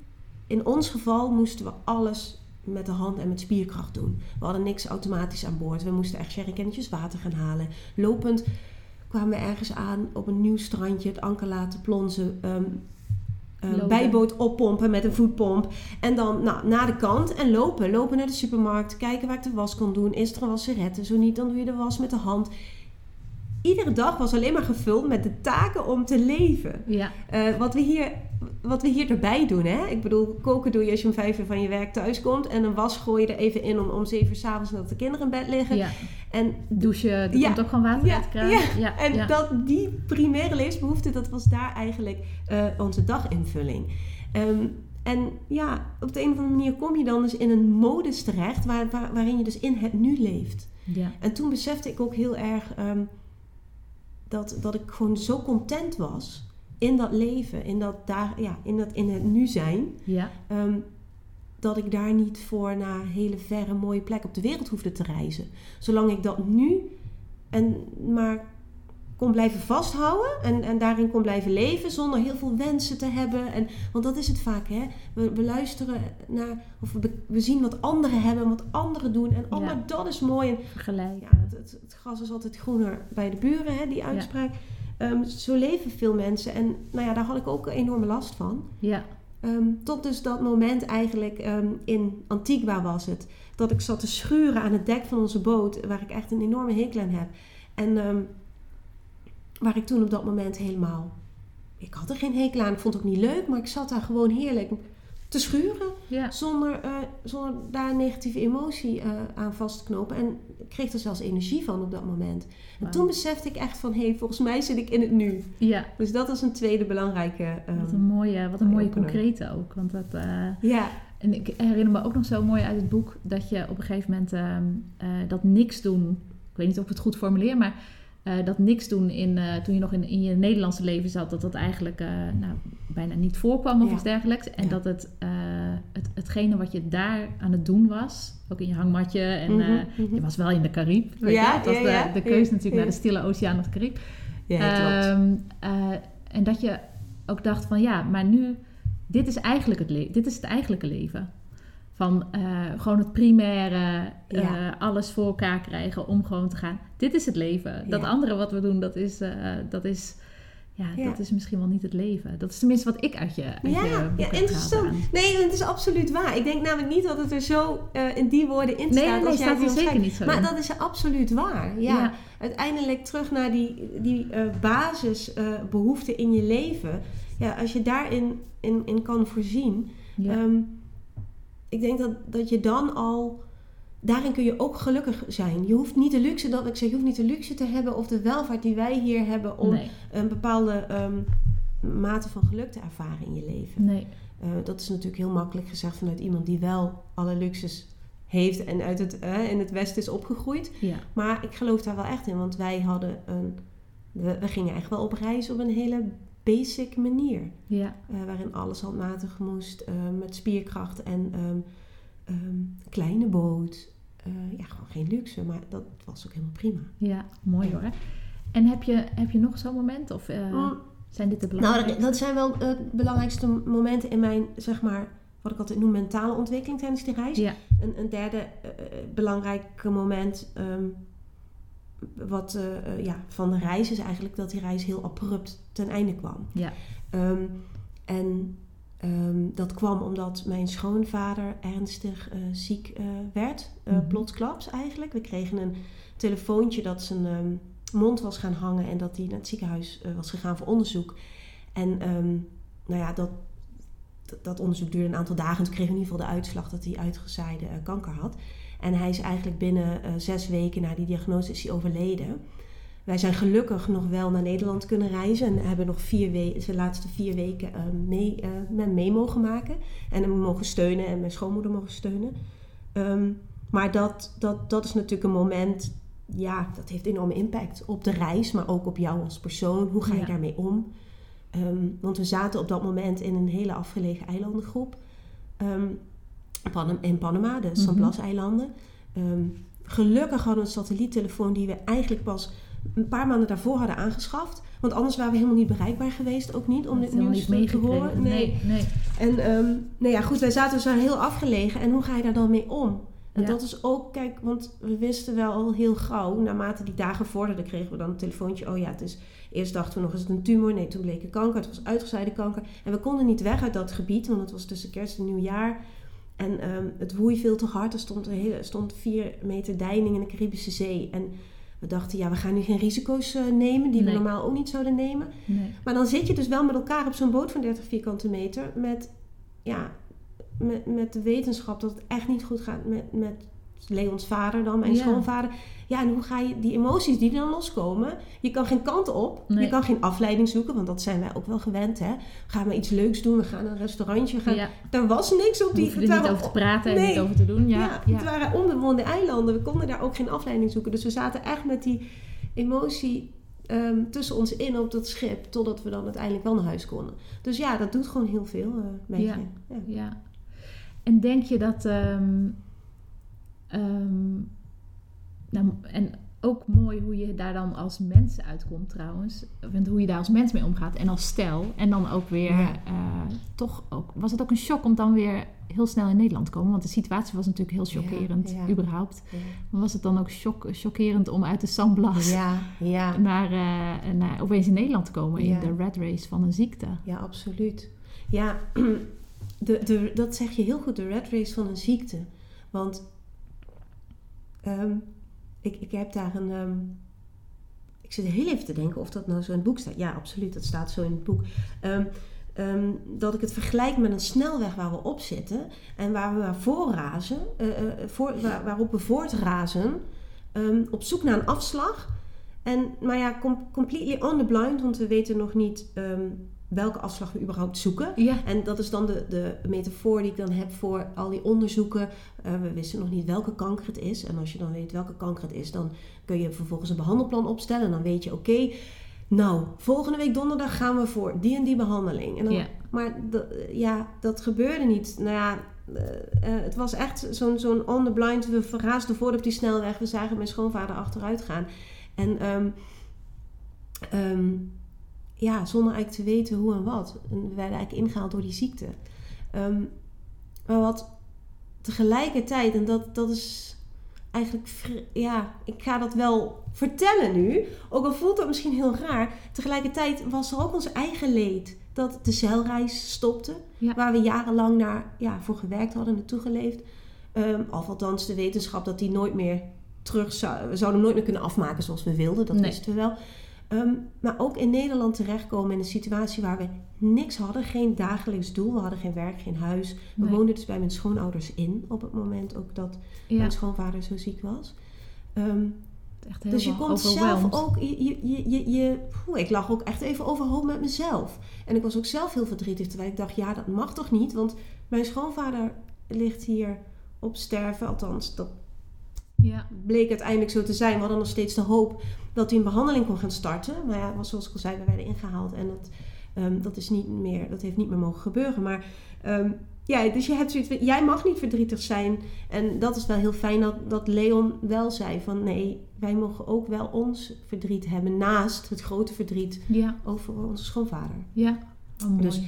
B: In ons geval moesten we alles met de hand en met spierkracht doen. We hadden niks automatisch aan boord. We moesten echt sherrykennetjes water gaan halen. Lopend kwamen we ergens aan op een nieuw strandje, het anker laten plonzen. ehm, eh,
A: Lopen.
B: bijboot oppompen met een voetpomp. En dan nou, naar de kant en lopen. Lopen naar de supermarkt. Kijken waar ik de was kon doen. Is er een wasserette? Zo niet, dan doe je de was met de hand. Iedere dag was alleen maar gevuld met de taken om te leven.
A: Ja,
B: Eh, wat, we hier, wat we hier erbij doen, hè? Ik bedoel, koken doe je als je om vijf uur van je werk thuis komt. En een was gooi je er even in om, om zeven uur s'avonds nadat de kinderen in bed liggen.
A: ja.
B: En,
A: douchen, er
B: Ja.
A: komt ook gewoon water
B: Ja,
A: uit
B: ja.
A: Ja,
B: en. Dat, die primaire levensbehoefte, dat was daar eigenlijk eh, onze daginvulling. Ehm, en ja, op de een of andere manier kom je dan dus in een modus terecht... Waar, waar- waarin je dus in het nu leeft.
A: ja.
B: En toen besefte ik ook heel erg ehm, dat, dat ik gewoon zo content was in dat leven, in dat, daar, ja, in dat in het nu zijn,
A: ja.
B: ehm, dat ik daar niet voor naar hele verre mooie plekken op de wereld hoefde te reizen. Zolang ik dat nu en maar kon blijven vasthouden en, en daarin kon blijven leven zonder heel veel wensen te hebben. En, want dat is het vaak, hè? We, we luisteren naar, of we, we zien wat anderen hebben, wat anderen doen. En oh,
A: Ja.
B: maar dat is mooi. En
A: Vergelijken.
B: ja, het, het, het gras is altijd groener bij de buren, hè, die uitspraak. Ehm, zo leven veel mensen. En nou ja, daar had ik ook enorme last van.
A: Ja,
B: Ehm, tot dus dat moment eigenlijk ehm, in Antigua was het. Dat ik zat te schuren aan het dek van onze boot. Waar ik echt een enorme hekel aan heb. En waar ik toen op dat moment helemaal... Ik had er geen hekel aan. Ik vond het ook niet leuk. Maar ik zat daar gewoon heerlijk te schuren.
A: ja.
B: Zonder, eh, zonder daar een negatieve emotie eh, aan vast te knopen. En ik kreeg er zelfs energie van op dat moment. En toen besefte ik echt van... Hé, hey, volgens mij zit ik in het nu.
A: ja.
B: Dus dat is een tweede belangrijke... ehm,
A: Wat een mooie, wat een mooie concrete ook. Want dat, eh,
B: ja,
A: en ik herinner me ook nog zo mooi uit het boek dat je op een gegeven moment ehm, eh, dat niks doen. Ik weet niet of ik het goed formuleer, maar eh, dat niks doen in, eh, toen je nog in, in je Nederlandse leven zat, dat dat eigenlijk eh, nou, bijna niet voorkwam of
B: Ja.
A: iets dergelijks. En
B: Ja.
A: dat het, het, hetgene wat je daar aan het doen was, ook in je hangmatje en
B: Mhm, mhm.
A: je was wel in de Caribe. Weet
B: Ja,
A: je? Het was de, de keuze natuurlijk naar de stille oceaan of de Caribe.
B: ja klopt.
A: Eh, en dat je ook dacht van ja, maar nu, dit is eigenlijk het, dit is het eigenlijke leven. Van eh, gewoon het primaire, eh,
B: Ja.
A: alles voor elkaar krijgen om gewoon te gaan. Dit is het leven. Dat andere wat we doen, dat is, eh, dat is, ja,
B: Ja.
A: dat is misschien wel niet het leven. Dat is tenminste wat ik uit je, uit je
B: ja,
A: boek
B: ja, interessant. Nee, het is absoluut waar. Ik denk namelijk niet dat het er zo in die woorden in staat.
A: nee, nee,
B: als jij
A: staat er zeker niet zo
B: Maar
A: in.
B: dat is absoluut waar. Ja. Uiteindelijk terug naar die, die eh, basisbehoeften in je leven. Ja, als je daarin in, in kan voorzien.
A: Ja.
B: Ik denk dat, dat je dan al... Daarin kun je ook gelukkig zijn. Je hoeft niet de luxe, dat ik zeg, je hoeft niet de luxe te hebben of de welvaart die wij hier hebben om
A: nee,
B: een bepaalde ehm, mate van geluk te ervaren in je leven.
A: nee.
B: Eh, dat is natuurlijk heel makkelijk gezegd vanuit iemand die wel alle luxes heeft en uit het, in het Westen is opgegroeid.
A: Ja,
B: Maar ik geloof daar wel echt in, want wij hadden een. We, we gingen echt wel op reis op een hele basic manier.
A: ja,
B: eh, waarin alles handmatig moest, eh, met spierkracht en ehm, ehm, kleine boot. Eh, ja, gewoon geen luxe, maar dat was ook helemaal prima.
A: ja, mooi hoor. En heb je, heb je nog zo'n moment? Of
B: Mm.
A: zijn dit de
B: Nou,
A: belangrijkste?
B: dat zijn wel de belangrijkste momenten in mijn, zeg maar, wat ik altijd noem mentale ontwikkeling tijdens die reis.
A: Ja,
B: Een, een derde belangrijke moment ehm, wat, eh, eh, ja, van de reis is eigenlijk dat die reis heel abrupt ten einde kwam.
A: ja,
B: Ehm, en ehm, dat kwam omdat mijn schoonvader ernstig eh, ziek werd,
A: Mhm.
B: plotsklaps eigenlijk. We kregen een telefoontje dat zijn ehm, mond was gaan hangen en dat hij naar het ziekenhuis was gegaan voor onderzoek. En nou ja, dat, dat, onderzoek duurde een aantal dagen. En toen kregen we in ieder geval de uitslag dat hij uitgezaaide kanker had. En hij is eigenlijk binnen eh, zes weken na die diagnose is hij overleden. Wij zijn gelukkig nog wel naar Nederland kunnen reizen. En hebben nog vier de laatste vier weken eh, mee, mee mogen maken. En hem mogen steunen en mijn schoonmoeder mogen steunen. Ehm, maar dat, dat, dat is natuurlijk een moment, ja, dat heeft enorme impact op de reis, maar ook op jou als persoon. Hoe ga je
A: Ja.
B: daarmee om? Ehm, want we zaten op dat moment in een hele afgelegen eilandengroep. Ehm, Pan- in Panama, de San
A: Mhm.
B: Blas-eilanden. Ehm, gelukkig hadden we een satelliettelefoon die we eigenlijk pas een paar maanden daarvoor hadden aangeschaft. Want anders waren we helemaal niet bereikbaar geweest, ook niet, om dit nieuws te horen.
A: meegekregen. Nee, nee.
B: En ehm, nou ja, goed, wij zaten zo heel afgelegen. En hoe ga je daar dan mee om? En
A: Ja.
B: dat is ook, kijk, want we wisten wel al heel gauw, naarmate die dagen vorderden, kregen we dan een telefoontje. Oh ja, het is, eerst dachten we nog, is het een tumor? Nee, toen bleek het kanker. Het was uitgezaaide kanker. En we konden niet weg uit dat gebied, want het was tussen kerst en nieuwjaar. En ehm, het woei veel te hard. Er stond, stond vier meter deining in de Caribische Zee. En we dachten, ja, we gaan nu geen risico's eh, nemen, die
A: Nee.
B: we normaal ook niet zouden nemen.
A: Nee.
B: Maar dan zit je dus wel met elkaar op zo'n boot van 30 vierkante meter. Met, ja, met, met de wetenschap dat het echt niet goed gaat met, met Leons vader dan, mijn
A: Ja.
B: schoonvader. Ja, en hoe ga je die emoties die dan loskomen? Je kan geen kant op.
A: Nee.
B: Je kan geen afleiding zoeken, want dat zijn wij ook wel gewend. Hè? Ga maar iets leuks doen. We gaan naar een restaurantje. We gaan...
A: Ja,
B: Er was niks op
A: we
B: die...
A: hoeven
B: het
A: er niet
B: waren-
A: over te praten en niet over te doen.
B: ja,
A: Ja,
B: het waren onbewoonde eilanden. We konden daar ook geen afleiding zoeken. Dus we zaten echt met die emotie ehm, tussen ons in op dat schip. Totdat we dan uiteindelijk wel naar huis konden. Dus ja, dat doet gewoon heel veel eh, met
A: Ja.
B: je. Ja.
A: Ja. En denk je dat. ehm, ehm, nou, en ook mooi hoe je daar dan als mens uitkomt trouwens. Want hoe je daar als mens mee omgaat en als stel. En dan ook weer.
B: Ja.
A: eh, toch ook. Was het ook een shock om dan weer heel snel in Nederland te komen? Want de situatie was natuurlijk heel chockerend,
B: Ja, ja.
A: überhaupt. Maar was het dan ook shock, chockerend om uit de
B: ja,
A: naar, eh, naar opeens in Nederland te komen in de red race van een ziekte?
B: ja, absoluut. Ja, de, de, dat zeg je heel goed, de red race van een ziekte. Want ehm, ik, ik heb daar een... ehm, ik zit heel even te denken of dat nou zo in het boek staat. Ja, absoluut, dat staat zo in het boek. Ehm, dat ik het vergelijk met een snelweg waar we op zitten en waar we voorrazen, eh, voor, waar, waarop we voortrazen, op zoek naar een afslag. En, maar ja, com- completely on the blind, want we weten nog niet welke afslag we überhaupt zoeken.
A: Ja.
B: En dat is dan de, de metafoor die ik dan heb voor al die onderzoeken. Eh, we wisten nog niet welke kanker het is. En als je dan weet welke kanker het is, dan kun je vervolgens een behandelplan opstellen. En dan weet je, oké, nou, volgende week donderdag gaan we voor die en die behandeling. En dan,
A: Ja.
B: Maar ja, dat gebeurde niet. Nou ja, eh, eh, het was echt zo'n zo'n on the blind. We verraasden voort op die snelweg. We zagen mijn schoonvader achteruit gaan. En ehm, ja, zonder eigenlijk te weten hoe en wat. En we werden eigenlijk ingehaald door die ziekte. Ehm, maar wat tegelijkertijd, en dat, dat is eigenlijk, ja, ik ga dat wel vertellen nu. Ook al voelt dat misschien heel raar. Tegelijkertijd was er ook ons eigen leed. Dat de zeilreis stopte.
A: Ja.
B: Waar we jarenlang naar, ja, voor gewerkt hadden, naartoe geleefd. Ehm, of althans de wetenschap dat die nooit meer terug zou... We zouden nooit meer kunnen afmaken zoals we wilden. Dat
A: Nee.
B: wisten we wel. Ehm, maar ook in Nederland terechtkomen in een situatie waar we niks hadden. Geen dagelijks doel. We hadden geen werk, geen huis. We
A: Nee.
B: woonden dus bij mijn schoonouders in. Op het moment ook dat
A: Ja,
B: mijn schoonvader zo ziek was. Ehm,
A: echt heel
B: dus je komt zelf ook... Je, je, je, je, je- poeh, ik lag ook echt even overhoop met mezelf. En ik was ook zelf heel verdrietig. Terwijl ik dacht, ja, dat mag toch niet? Want mijn schoonvader ligt hier op sterven. Althans, dat
A: Ja,
B: bleek uiteindelijk zo te zijn. We hadden nog steeds de hoop dat hij een behandeling kon gaan starten. Maar ja, was zoals ik al zei, we werden ingehaald. En dat, ehm, dat, is niet meer, dat heeft niet meer mogen gebeuren. Maar ehm, ja, dus je hebt zoiets jij mag niet verdrietig zijn. En dat is wel heel fijn dat, dat Leon wel zei van... nee, wij mogen ook wel ons verdriet hebben naast het grote verdriet
A: ja,
B: over onze schoonvader.
A: ja. Oh, mooi.
B: Dus-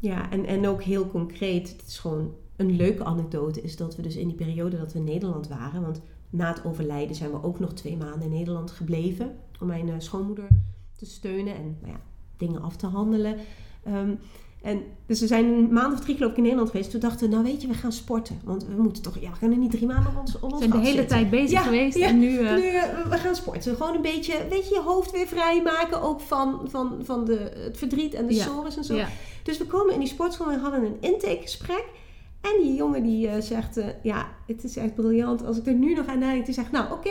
B: ja, en, en ook heel concreet, het is gewoon een leuke anekdote, is dat we dus in die periode dat we in Nederland waren, want na het overlijden zijn we ook nog twee maanden in Nederland gebleven om mijn eh, schoonmoeder te steunen en nou ja, dingen af te handelen. Ehm, en dus we zijn een maand of drie geloof ik in Nederland geweest. Toen dachten we, nou weet je, we gaan sporten. Want we moeten toch, ja, we kunnen niet drie maanden op ons,
A: We zijn de hele tijd bezig
B: Ja,
A: geweest
B: ja.
A: en nu... eh,
B: Nu, eh, we gaan sporten. Gewoon een beetje, weet je, je hoofd weer vrijmaken. Ook van, van, van de, het verdriet en de
A: Ja.
B: sores en zo. Dus we komen in die sportschool en hadden een intakegesprek. En die jongen die eh, zegt, eh, ja, het is echt briljant. Als ik er nu nog aan denk, die zegt, nou oké,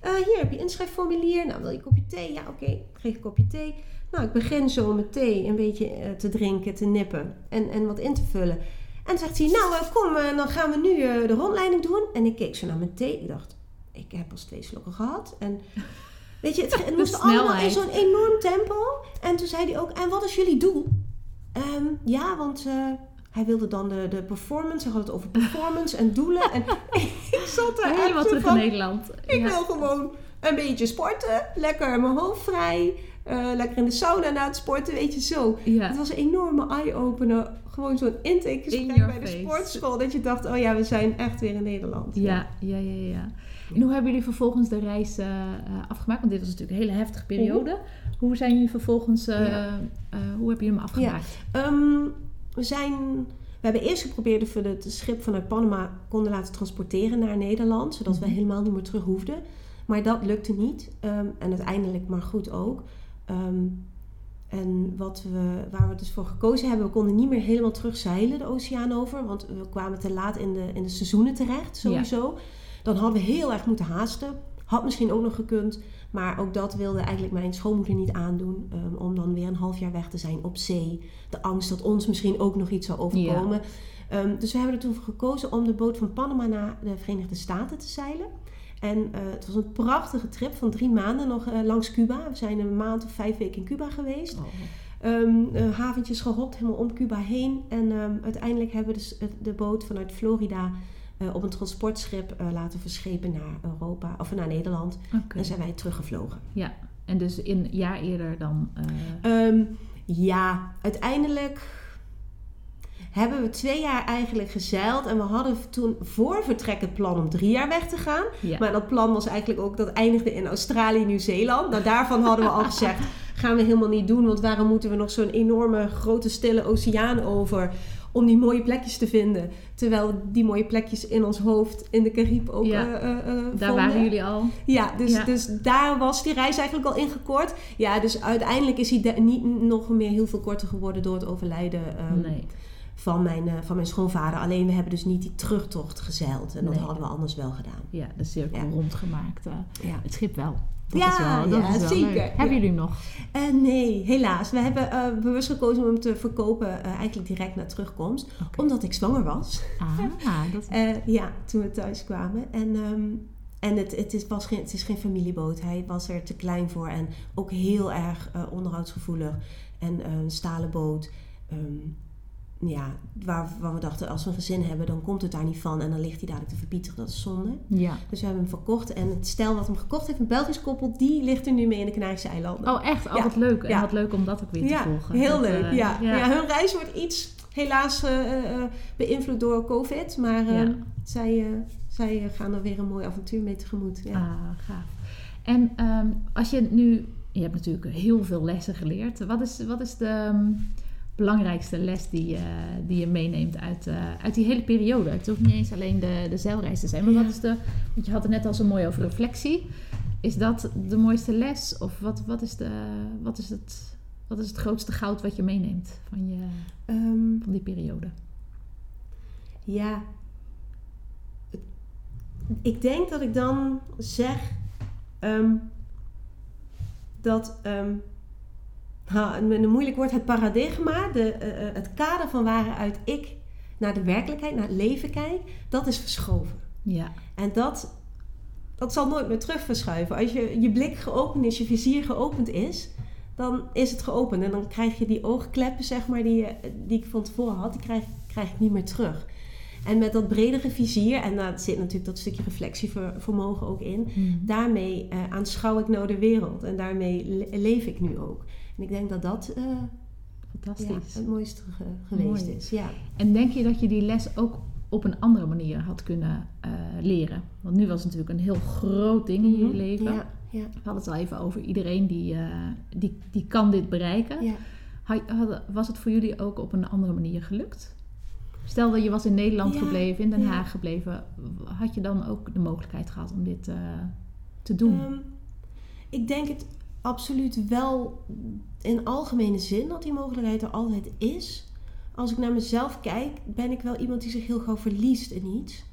B: eh, hier heb je inschrijfformulier. Nou, wil je een kopje thee? Ja, oké, ik geef een kopje thee. Nou, ik begin zo met thee een beetje te drinken, te nippen en, en wat in te vullen. En zegt hij, nou kom, dan gaan we nu de rondleiding doen. En ik keek zo naar mijn thee. Ik dacht, ik heb pas twee slokken gehad. En weet je, het, het moest allemaal in zo'n enorm tempo. En toen zei hij ook, en wat is jullie doel? Ehm, ja, want hij wilde dan de, de performance. Hij had het over performance en doelen. En ik zat er
A: Helemaal terug in
B: van,
A: Nederland.
B: ik
A: Ja.
B: wil gewoon een beetje sporten. Lekker mijn hoofd vrij. eh, lekker in de sauna na het sporten, weet je zo.
A: Ja.
B: Het was een enorme eye-opener. Gewoon zo'n intakegesprek
A: your
B: bij de sportschool. Dat je dacht, oh ja, we zijn echt weer in Nederland.
A: Ja, ja, ja, ja. En hoe hebben jullie vervolgens de reis eh, afgemaakt? Want dit was natuurlijk een hele heftige periode. Hoe zijn jullie vervolgens, hoe hebben jullie hem afgemaakt?
B: Ehm, we zijn... We hebben eerst geprobeerd of we het schip vanuit Panama konden laten transporteren naar Nederland. Zodat we
A: Mhm.
B: helemaal niet meer terug hoefden. Maar dat lukte niet. Ehm, en uiteindelijk maar goed ook. Ehm, en wat we, waar we dus voor gekozen hebben, we konden niet meer helemaal terugzeilen de oceaan over. Want we kwamen te laat in de, in de seizoenen terecht, sowieso. Dan hadden we heel erg moeten haasten. Had misschien ook nog gekund. Maar ook dat wilde eigenlijk mijn schoonmoeder niet aandoen. ehm, om dan weer een half jaar weg te zijn op zee. De angst dat ons misschien ook nog iets zou overkomen. Ehm, dus we hebben er toen voor gekozen om de boot van Panama naar de Verenigde Staten te zeilen. En eh, het was een prachtige trip van drie maanden nog eh, langs Cuba. We zijn een maand of vijf weken in Cuba geweest.
A: Oh.
B: Ehm, eh, haventjes gehopt, helemaal om Cuba heen. En uiteindelijk hebben we dus de boot vanuit Florida eh, op een transportschip eh, laten verschepen naar Europa of naar Nederland. En zijn wij teruggevlogen.
A: Ja, en dus in een jaar eerder dan... eh,
B: Ehm, ja, uiteindelijk hebben we twee jaar eigenlijk gezeild. En we hadden toen voor vertrek het plan om drie jaar weg te gaan.
A: ja.
B: Maar dat plan was eigenlijk ook, dat eindigde in Australië, Nieuw-Zeeland. Nou, daarvan hadden we al gezegd, gaan we helemaal niet doen. Want waarom moeten we nog zo'n enorme grote stille oceaan over om die mooie plekjes te vinden. Terwijl die mooie plekjes in ons hoofd in de Caribe ook
A: Ja.
B: eh, eh, eh,
A: Daar
B: vonden.
A: waren jullie al.
B: Ja dus,
A: Ja.
B: dus daar was die reis eigenlijk al ingekort. Ja, dus uiteindelijk is hij niet nog meer heel veel korter geworden door het overlijden ehm,
A: nee.
B: van, mijn, van mijn schoonvader. Alleen we hebben dus niet die terugtocht gezeild. En dat hadden we anders wel gedaan.
A: Ja, de cirkel
B: Ja.
A: rondgemaakt.
B: Ja.
A: het schip wel. Dat
B: Ja,
A: is wel,
B: ja,
A: is
B: zeker.
A: leuk. Hebben jullie hem nog?
B: Eh, nee, helaas. We hebben eh, bewust gekozen om hem te verkopen eh, eigenlijk direct na terugkomst. Omdat ik zwanger was.
A: Ah, dat
B: Eh, ja, toen we thuis kwamen. En, ehm, en het, het, is, was geen, het is geen familieboot. Hij was er te klein voor. En ook heel erg onderhoudsgevoelig. En een stalen boot. Ehm, ja, waar, we dachten, als we een gezin hebben, dan komt het daar niet van. En dan ligt hij dadelijk te verpieteren. Dat is zonde.
A: Ja.
B: Dus we hebben hem verkocht. En het stel wat hem gekocht heeft, een Belgisch koppel, die ligt er nu mee in de Canarische eilanden.
A: Oh, echt? Oh,
B: Ja.
A: wat leuk. En
B: Ja.
A: wat leuk om dat ook weer te
B: ja,
A: volgen.
B: heel
A: Dat,
B: leuk.
A: eh,
B: ja.
A: ja.
B: Hun reis wordt iets helaas eh, eh, beïnvloed door COVID. Maar eh,
A: Ja.
B: zij, zij gaan er weer een mooi avontuur mee tegemoet. Ja.
A: Ah, gaaf. En ehm, als je nu... Je hebt natuurlijk heel veel lessen geleerd. Wat is, wat is de ehm, belangrijkste les die, je die je meeneemt uit, eh, uit die hele periode? Het hoeft niet eens alleen de, de zeilreis te zijn. Maar
B: Ja.
A: wat is de... Want je had het net al zo mooi over reflectie. Is dat de mooiste les? Of wat, wat, is, de, wat, is, het, wat is het grootste goud wat je meeneemt van, je,
B: Ehm,
A: van die periode?
B: ja. Ik denk dat ik dan zeg ehm, dat, ehm, met een moeilijk woord, het paradigma, de, eh, eh, het kader van waaruit ik naar de werkelijkheid, naar het leven kijk, dat is verschoven.
A: Ja,
B: En dat, dat zal nooit meer terug verschuiven. Als je, je blik geopend is, je vizier geopend is, dan is het geopend. En dan krijg je die oogkleppen, zeg maar, die, je- die ik van tevoren had, die krijg, krijg ik niet meer terug. En met dat bredere vizier, en daar zit natuurlijk dat stukje reflectievermogen ook in,
A: Mhm.
B: daarmee eh, aanschouw ik nou de wereld. En daarmee le- leef ik nu ook. En ik denk dat dat eh, ja,
A: fantastisch.
B: het mooiste ge- geweest
A: Mooi.
B: is. Ja.
A: En denk je dat je die les ook op een andere manier had kunnen eh, leren? Want nu was het natuurlijk een heel groot ding in je
B: Mhm.
A: leven.
B: Ja, ja,
A: We hadden het al even over iedereen die, eh, die, die kan dit bereiken.
B: ja.
A: Had- was het voor jullie ook op een andere manier gelukt? Stel dat je was in Nederland gebleven, in Den. Haag gebleven. Had je dan ook de mogelijkheid gehad om dit te doen?
B: Ehm, ik denk het absoluut wel in algemene zin dat die mogelijkheid er altijd is. Als ik naar mezelf kijk, ben ik wel iemand die zich heel gauw verliest in iets.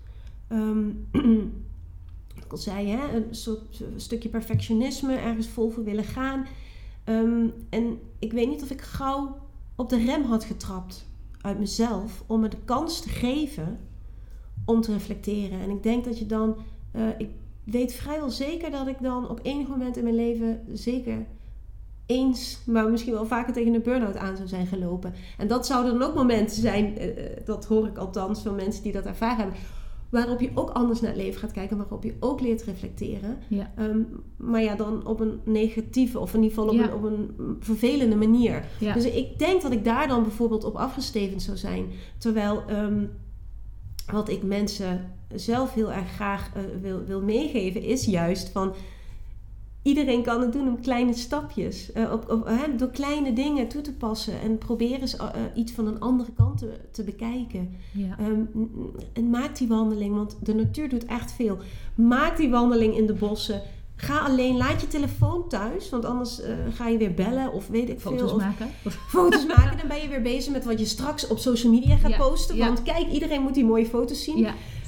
B: Ehm, ik al zei, hè, een soort stukje perfectionisme, ergens vol voor willen gaan. Ehm, en ik weet niet of ik gauw op de rem had getrapt uit mezelf om me de kans te geven om te reflecteren. En ik denk dat je dan, eh, ik weet vrijwel zeker dat ik dan op enig moment in mijn leven zeker eens, maar misschien wel vaker tegen een burn-out aan zou zijn gelopen. En dat zouden dan ook momenten zijn, eh, eh, dat hoor ik althans van mensen die dat ervaren hebben. waarop je ook anders naar het leven gaat kijken, waarop je ook leert reflecteren.
A: Ja.
B: Ehm, maar ja, dan op een negatieve of in ieder geval op,
A: Ja.
B: een, op een vervelende manier.
A: Ja.
B: Dus ik denk dat ik daar dan bijvoorbeeld op afgestevend zou zijn. Terwijl ehm, wat ik mensen zelf heel erg graag eh, wil, wil meegeven, is juist van. Iedereen kan het doen op kleine stapjes. eh, op, op, door kleine dingen toe te passen. En probeer eens eh, iets van een andere kant te, te bekijken.
A: ja.
B: Ehm, en maak die wandeling, want de natuur doet echt veel. Maak die wandeling in de bossen. Ga alleen, laat je telefoon thuis, want anders ga je weer bellen of weet ik
A: Foto's
B: veel. Of
A: maken.
B: foto's maken, dan ben je weer bezig met wat je straks op social media gaat
A: Ja,
B: posten.
A: ja.
B: Want kijk, iedereen moet die mooie foto's zien.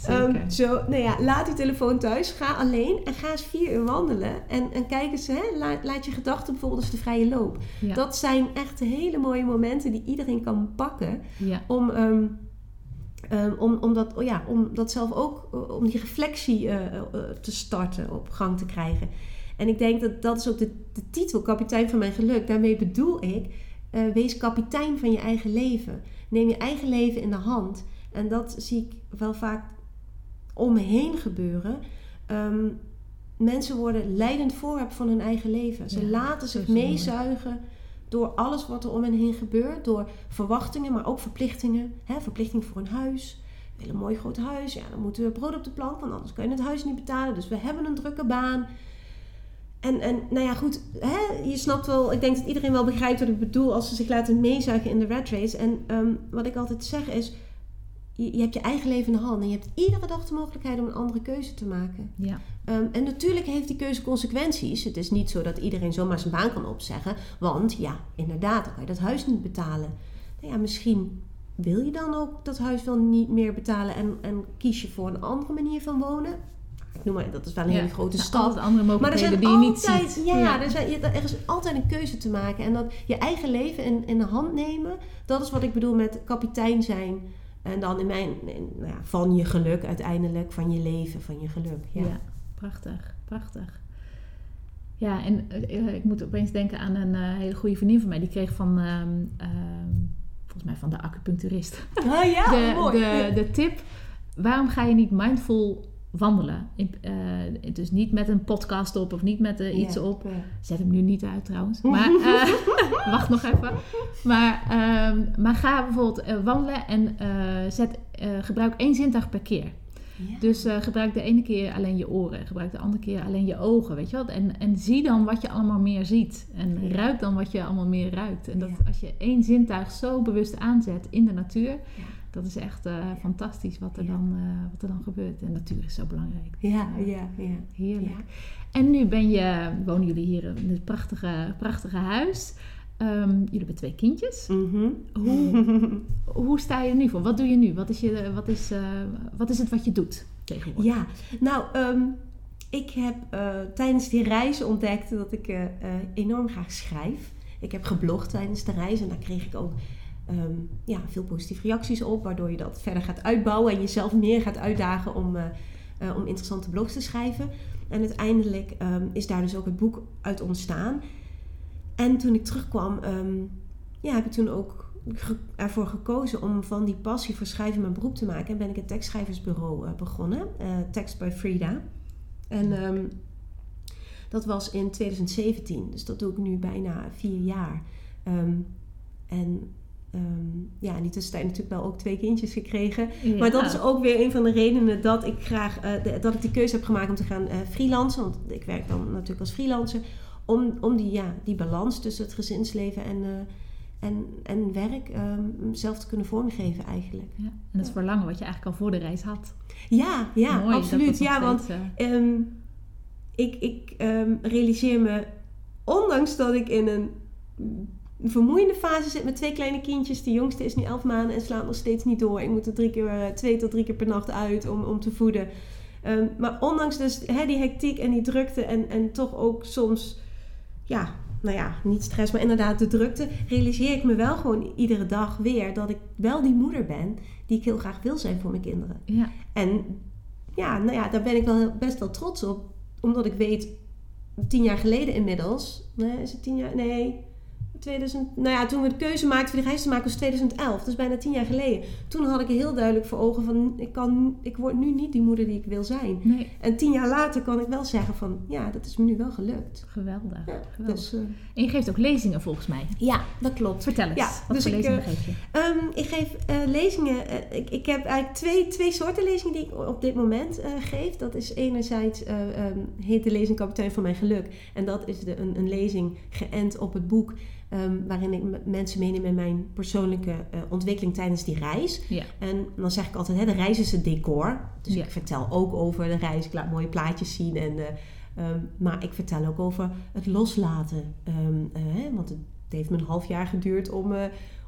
B: Ehm, zo, nou ja, laat die telefoon thuis, ga alleen en ga eens vier uur wandelen. En, en kijk eens, hè, laat, laat je gedachten bijvoorbeeld eens de vrije loop.
A: ja.
B: Dat zijn echt hele mooie momenten die iedereen kan pakken
A: ja.
B: om, ehm, ehm, om, om, dat, oh ja, om dat zelf ook, eh, om die reflectie eh, eh, te starten, op gang te krijgen. En ik denk dat dat is ook de, de titel, kapitein van mijn geluk. Daarmee bedoel ik, wees kapitein van je eigen leven. Neem je eigen leven in de hand. En dat zie ik wel vaak om me heen gebeuren. Ehm, mensen worden leidend voorwerp van hun eigen leven. Ze
A: Ja,
B: laten zich meezuigen door alles wat er om hen heen gebeurt. Door verwachtingen, maar ook verplichtingen. Hè, verplichting voor een huis. We willen een mooi groot huis. Ja, dan moeten we brood op de plank, want anders kan je het huis niet betalen. Dus we hebben een drukke baan. En, en nou ja, goed, hè, je snapt wel, ik denk dat iedereen wel begrijpt wat ik bedoel als ze zich laten meezuigen in de rat race. En ehm, wat ik altijd zeg is, je, je hebt je eigen leven in de hand en je hebt iedere dag de mogelijkheid om een andere keuze te maken.
A: ja.
B: Ehm, en natuurlijk heeft die keuze consequenties. Het is niet zo dat iedereen zomaar zijn baan kan opzeggen, want ja, inderdaad, dan kan je dat huis niet betalen. Nou ja, misschien wil je dan ook dat huis wel niet meer betalen en, en kies je voor een andere manier van wonen. Ik noem maar, dat is wel een
A: Ja,
B: hele grote
A: zijn
B: stap.
A: andere
B: Maar er zijn
A: die je
B: altijd,
A: niet ziet.
B: ja, Er, zijn, er is altijd een keuze te maken. En dat je eigen leven in, in de hand nemen, dat is wat ik bedoel met kapitein zijn. En dan in mijn, in, nou ja, van je geluk uiteindelijk, van je leven, van je geluk. Ja.
A: Ja. prachtig, prachtig. Ja, en eh, ik moet opeens denken aan een eh, hele goede vriendin van mij. Die kreeg van, ehm, ehm, volgens mij van de acupuncturist,
B: Ah ja,
A: de,
B: mooi.
A: de, de tip. Waarom ga je niet mindful wandelen? Eh, dus niet met een podcast op of niet met eh, iets op. Zet hem nu niet uit trouwens. Maar eh, wacht nog even. Maar, ehm, maar ga bijvoorbeeld wandelen en zet, gebruik één zintuig per keer. Dus gebruik de ene keer alleen je oren, gebruik de andere keer alleen je ogen, weet je wel. En, en zie dan wat je allemaal meer ziet. En ruik dan wat je allemaal meer ruikt. En dat als je één zintuig zo bewust aanzet in de natuur. Dat is echt eh, fantastisch wat er,
B: Ja.
A: dan, eh, wat er dan gebeurt. En natuur is zo belangrijk.
B: Ja, ja, ja.
A: Heerlijk.
B: Ja.
A: En nu ben je, wonen jullie hier in dit prachtige, prachtige huis. Ehm, jullie hebben twee kindjes.
B: Mhm.
A: Hoe, hoe sta je er nu voor? Wat doe je nu? Wat is, je, wat is, eh, wat is het wat je doet tegenwoordig?
B: Ja, nou, ehm, ik heb tijdens die reis ontdekt dat ik enorm graag schrijf. Ik heb geblogd tijdens de reis en daar kreeg ik ook ehm, ja, veel positieve reacties op, waardoor je dat verder gaat uitbouwen en jezelf meer gaat uitdagen om, eh, eh, om interessante blogs te schrijven. En uiteindelijk ehm, is daar dus ook het boek uit ontstaan. En toen ik terugkwam, ehm, ja, heb ik toen ook ervoor gekozen om van die passie voor schrijven mijn beroep te maken. En ben ik het tekstschrijversbureau eh, begonnen, Text by Frida. En dat was in 2017, dus dat doe ik nu bijna vier jaar. En ehm, ja, in die tussentijd natuurlijk wel ook twee kindjes gekregen.
A: Ja.
B: Maar dat is ook weer een van de redenen dat ik graag eh, de- dat ik die keuze heb gemaakt om te gaan eh freelancen. Want ik werk dan natuurlijk als freelancer. Om, om die, ja, die balans tussen het gezinsleven en, eh, en, en werk ehm, zelf te kunnen vormgeven eigenlijk.
A: Ja, en dat verlangen wat je eigenlijk al voor de reis had.
B: Ja, ja,
A: Mooi,
B: absoluut. Ja, want
A: eh,
B: Ehm, ik ik realiseer me, ondanks dat ik in een vermoeiende fase zit met twee kleine kindjes. De jongste is nu elf maanden en slaat nog steeds niet door. Ik moet er drie keer, eh, twee tot drie keer per nacht uit om, om te voeden. Ehm, maar ondanks dus hè, die hectiek en die drukte en, en toch ook soms, ja, nou ja, niet stress, maar inderdaad de drukte, realiseer ik me wel gewoon iedere dag weer dat ik wel die moeder ben die ik heel graag wil zijn voor mijn kinderen.
A: ja.
B: En ja, nou ja, daar ben ik wel best wel trots op. Omdat ik weet, tien jaar geleden inmiddels... Nee, is het tien jaar? Nee, 2000, nou ja, toen we de keuze maakten voor de reis te maken was 2011, dus bijna tien jaar geleden. Toen had ik heel duidelijk voor ogen van, ik, kan, ik word nu niet die moeder die ik wil zijn.
A: Nee,
B: En tien jaar later kan ik wel zeggen van, ja, dat is me nu wel gelukt.
A: geweldig.
B: Ja,
A: geweldig.
B: dus, eh,
A: En je geeft ook lezingen volgens mij.
B: ja, dat klopt.
A: Vertel eens,
B: Ja,
A: wat
B: dus
A: voor
B: ik,
A: lezingen
B: eh,
A: geef je?
B: Ehm, ik geef eh, lezingen. ik, ik heb eigenlijk twee, twee soorten lezingen die ik op dit moment eh, geef. Dat is enerzijds eh, ehm, heet de lezing Kapitein van Mijn Geluk. En dat is de, een, een lezing geënt op het boek. Ehm, waarin ik mensen meeneem in mijn persoonlijke eh, ontwikkeling tijdens die reis.
A: Ja.
B: En dan zeg ik altijd, hè, de reis is het decor. Dus
A: Ja.
B: ik vertel ook over de reis. Ik laat mooie plaatjes zien. En, eh, ehm, maar ik vertel ook over het loslaten. Ehm, eh, hè, want het heeft me een half jaar geduurd om,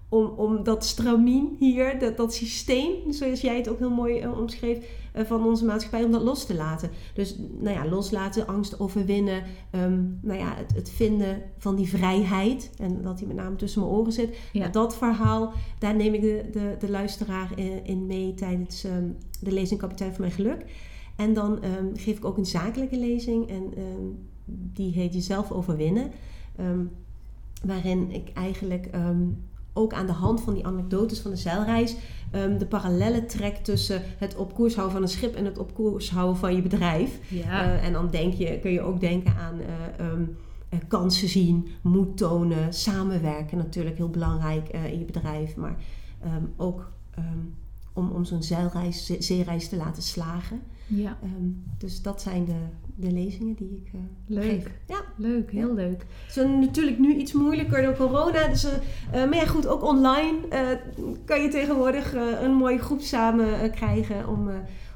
B: om, om dat stramien hier, dat, dat systeem, zoals jij het ook heel mooi omschreef, van onze maatschappij, om dat los te laten. Dus nou ja, loslaten, angst overwinnen, ehm, nou ja, het, het vinden van die vrijheid. En dat die met name tussen mijn oren zit.
A: Ja.
B: Dat verhaal, daar neem ik de, de, de luisteraar in, in mee tijdens ehm, de lezing Kapitein van Mijn Geluk. En dan ehm, geef ik ook een zakelijke lezing en die heet Jezelf overwinnen. Waarin ik eigenlijk ook aan de hand van die anekdotes van de zeilreis ehm, de parallellen trek tussen het op koers houden van een schip en het op koers houden van je bedrijf.
A: Ja.
B: Eh, en dan denk je, kun je ook denken aan eh, ehm, eh, kansen zien, moed tonen, samenwerken natuurlijk heel belangrijk in je bedrijf. Maar ehm, ook om, om zo'n zeilreis, ze- zeereis te laten slagen.
A: Ja.
B: Ehm, dus dat zijn de, de lezingen die ik eh,
A: Leuk.
B: geef. Ja.
A: Leuk, heel leuk.
B: Het is natuurlijk nu iets moeilijker door corona. Dus, eh, eh, maar ja, goed, ook online kan je tegenwoordig een mooie groep samen krijgen om,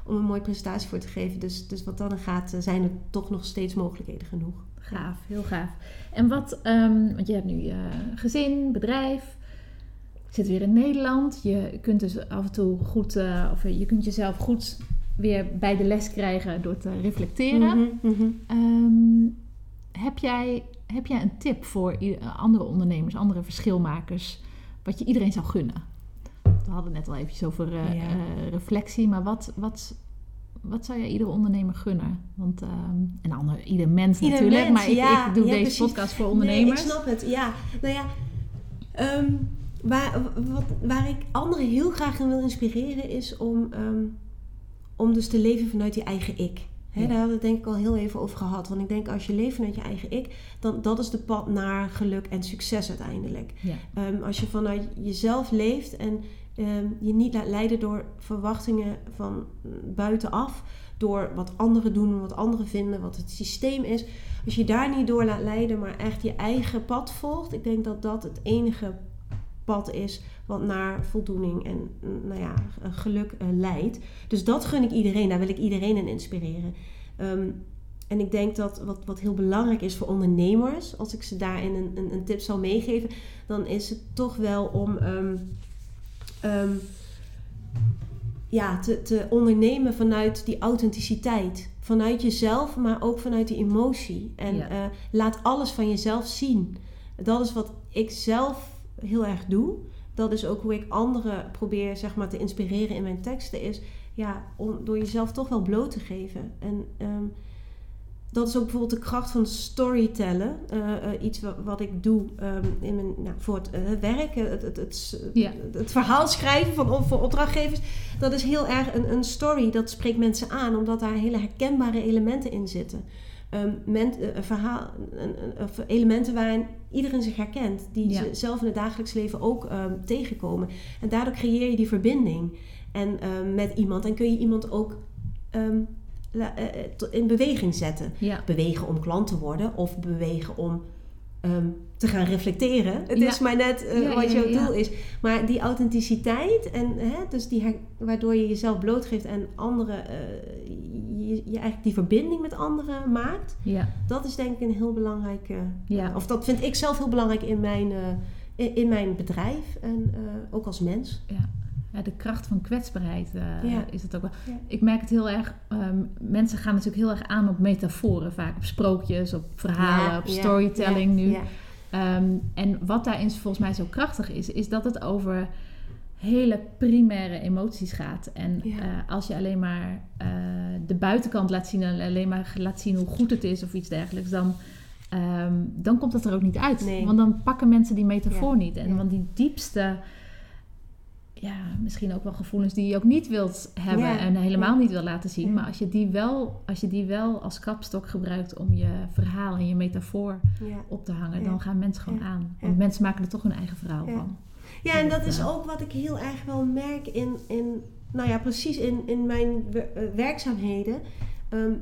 B: om een mooie presentatie voor te geven. Dus, dus wat dan gaat, zijn er toch nog steeds mogelijkheden genoeg.
A: Gaaf, heel gaaf. En wat, ehm, want je hebt nu je gezin, bedrijf, zit weer in Nederland. Je kunt dus af en toe goed, eh, of je kunt jezelf goed weer bij de les krijgen door te reflecteren.
B: Mhm, mhm.
A: Ehm, heb, jij, heb jij een tip voor andere ondernemers, andere verschilmakers, wat je iedereen zou gunnen? We hadden het net al eventjes over eh,
B: Ja.
A: eh, reflectie, maar wat, wat, wat zou jij iedere ondernemer gunnen? Want, ehm, en ander, ieder mens
B: Ieder
A: natuurlijk,
B: mens,
A: maar ik,
B: ja,
A: ik doe
B: ja,
A: deze
B: precies.
A: podcast voor ondernemers.
B: Nee, ik snap het, ja. Nou ja, ehm, waar, wat, waar ik anderen heel graag in wil inspireren is om, om dus te leven vanuit je eigen ik.
A: Ja.
B: Daar hadden we het denk ik al heel even over gehad. Want ik denk als je leeft vanuit je eigen ik, dan dat is de pad naar geluk en succes uiteindelijk.
A: Ja.
B: Ehm, als je vanuit jezelf leeft en ehm, je niet laat leiden door verwachtingen van buitenaf, door wat anderen doen, wat anderen vinden, wat het systeem is. Als je daar niet door laat leiden, maar echt je eigen pad volgt, ik denk dat dat het enige pad is wat naar voldoening en mm, nou ja, geluk eh, leidt. Dus dat gun ik iedereen, daar wil ik iedereen in inspireren. Ehm, en ik denk dat wat, wat heel belangrijk is voor ondernemers, als ik ze daarin een, een, een tip zou meegeven, dan is het toch wel om ehm, ehm, ja, te, te ondernemen vanuit die authenticiteit. Vanuit jezelf, maar ook vanuit die emotie. En
A: Ja.
B: eh, laat alles van jezelf zien. Dat is wat ik zelf heel erg doe. Dat is ook hoe ik anderen probeer zeg maar, te inspireren in mijn teksten. Is ja, om door jezelf toch wel bloot te geven. En ehm, dat is ook bijvoorbeeld de kracht van storytellen. Eh, eh, iets wat, wat ik doe ehm, in mijn, nou, voor het eh, werk. Het, het, het,
A: Ja.
B: het verhaal schrijven van, voor opdrachtgevers. Dat is heel erg een, een story. Dat spreekt mensen aan. Omdat daar hele herkenbare elementen in zitten. Ehm, men, eh, verhaal, elementen waarin iedereen zich herkent. Die
A: Ja.
B: ze zelf in het dagelijks leven ook ehm, tegenkomen. En daardoor creëer je die verbinding en, ehm, met iemand. En kun je iemand ook eh, eh, in beweging zetten.
A: Ja.
B: Bewegen om klant te worden of bewegen om ehm, te gaan reflecteren. Het
A: Ja.
B: is maar net eh,
A: Ja,
B: wat jouw doel is. Maar die authenticiteit en hè, dus die waardoor je jezelf blootgeeft en anderen, eh, je, je eigenlijk die verbinding met anderen maakt,
A: Ja.
B: dat is denk ik een heel belangrijk,
A: Ja.
B: eh, of dat vind ik zelf heel belangrijk in mijn, eh, in, in mijn bedrijf en ook als mens.
A: Ja. De kracht van kwetsbaarheid eh,
B: Ja.
A: is het ook wel.
B: Ja.
A: Ik merk het heel erg. ehm, mensen gaan natuurlijk heel erg aan op metaforen, vaak op sprookjes, op verhalen,
B: Ja,
A: op storytelling nu. Ehm, en wat daarin volgens mij zo krachtig is, is dat het over hele primaire emoties gaat. En eh, als je alleen maar eh, de buitenkant laat zien en alleen maar laat zien hoe goed het is of iets dergelijks, dan ehm, dan komt dat er ook niet uit.
B: Nee.
A: Want dan pakken mensen die metafoor niet. En want die diepste, ja, misschien ook wel gevoelens die je ook niet wilt hebben
B: Ja,
A: en helemaal niet wil laten zien.
B: Ja.
A: Maar als je, die wel, als je die wel als kapstok gebruikt om je verhaal en je metafoor
B: Ja.
A: op te hangen, dan gaan mensen gewoon aan. Want mensen maken er toch hun eigen verhaal van.
B: Ja, en dat is
A: eh,
B: ook wat ik heel erg wel merk in, in nou ja, precies in, in mijn eh, werkzaamheden. Ehm,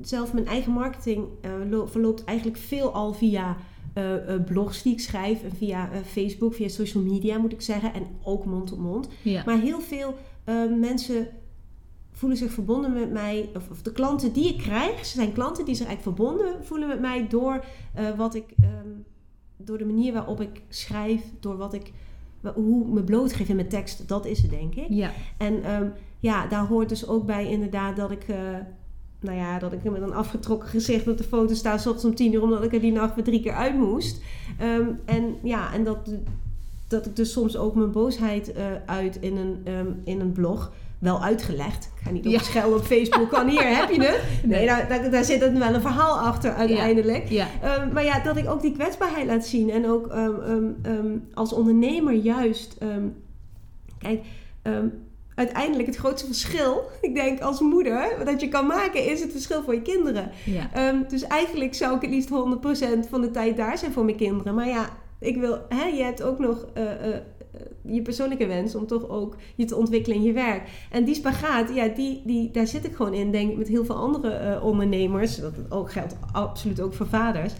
B: zelf mijn eigen marketing eh, lo- verloopt eigenlijk veel al via eh, blogs die ik schrijf en via eh, Facebook, via social media moet ik zeggen, en ook mond tot mond.
A: Ja.
B: Maar heel veel mensen voelen zich verbonden met mij, of, of de klanten die ik krijg, ze zijn klanten die zich eigenlijk verbonden voelen met mij door wat ik, ehm, door de manier waarop ik schrijf, door wat ik, hoe ik me blootgeef in mijn tekst, dat is het denk ik.
A: ja.
B: En ehm, ja, daar hoort dus ook bij inderdaad dat ik, nou ja, dat ik met een afgetrokken gezicht op de foto sta, s ochtends om tien uur, omdat ik er die nacht weer drie keer uit moest. Ehm, en ja, en dat, dat ik dus soms ook mijn boosheid eh, uit in een, ehm, in een blog. Wel uitgelegd. Ik ga niet op
A: Ja.
B: schelden op Facebook. Kan hier, heb je het? Nee,
A: Nee.
B: daar, daar, daar zit dan wel een verhaal achter uiteindelijk.
A: Ja.
B: Ehm, maar ja, dat ik ook die kwetsbaarheid laat zien. En ook als ondernemer juist. kijk, uiteindelijk het grootste verschil, ik denk als moeder, dat je kan maken, is het verschil voor je kinderen.
A: ja.
B: Ehm, dus eigenlijk zou ik het liefst 100% van de tijd daar zijn voor mijn kinderen. Maar ja, ik wil, hè, je hebt ook nog eh, eh, eh, je persoonlijke wens om toch ook je te ontwikkelen in je werk. En die spagaat, ja, die, die, daar zit ik gewoon in, denk ik, met heel veel andere ondernemers. Dat ook geldt absoluut ook voor vaders.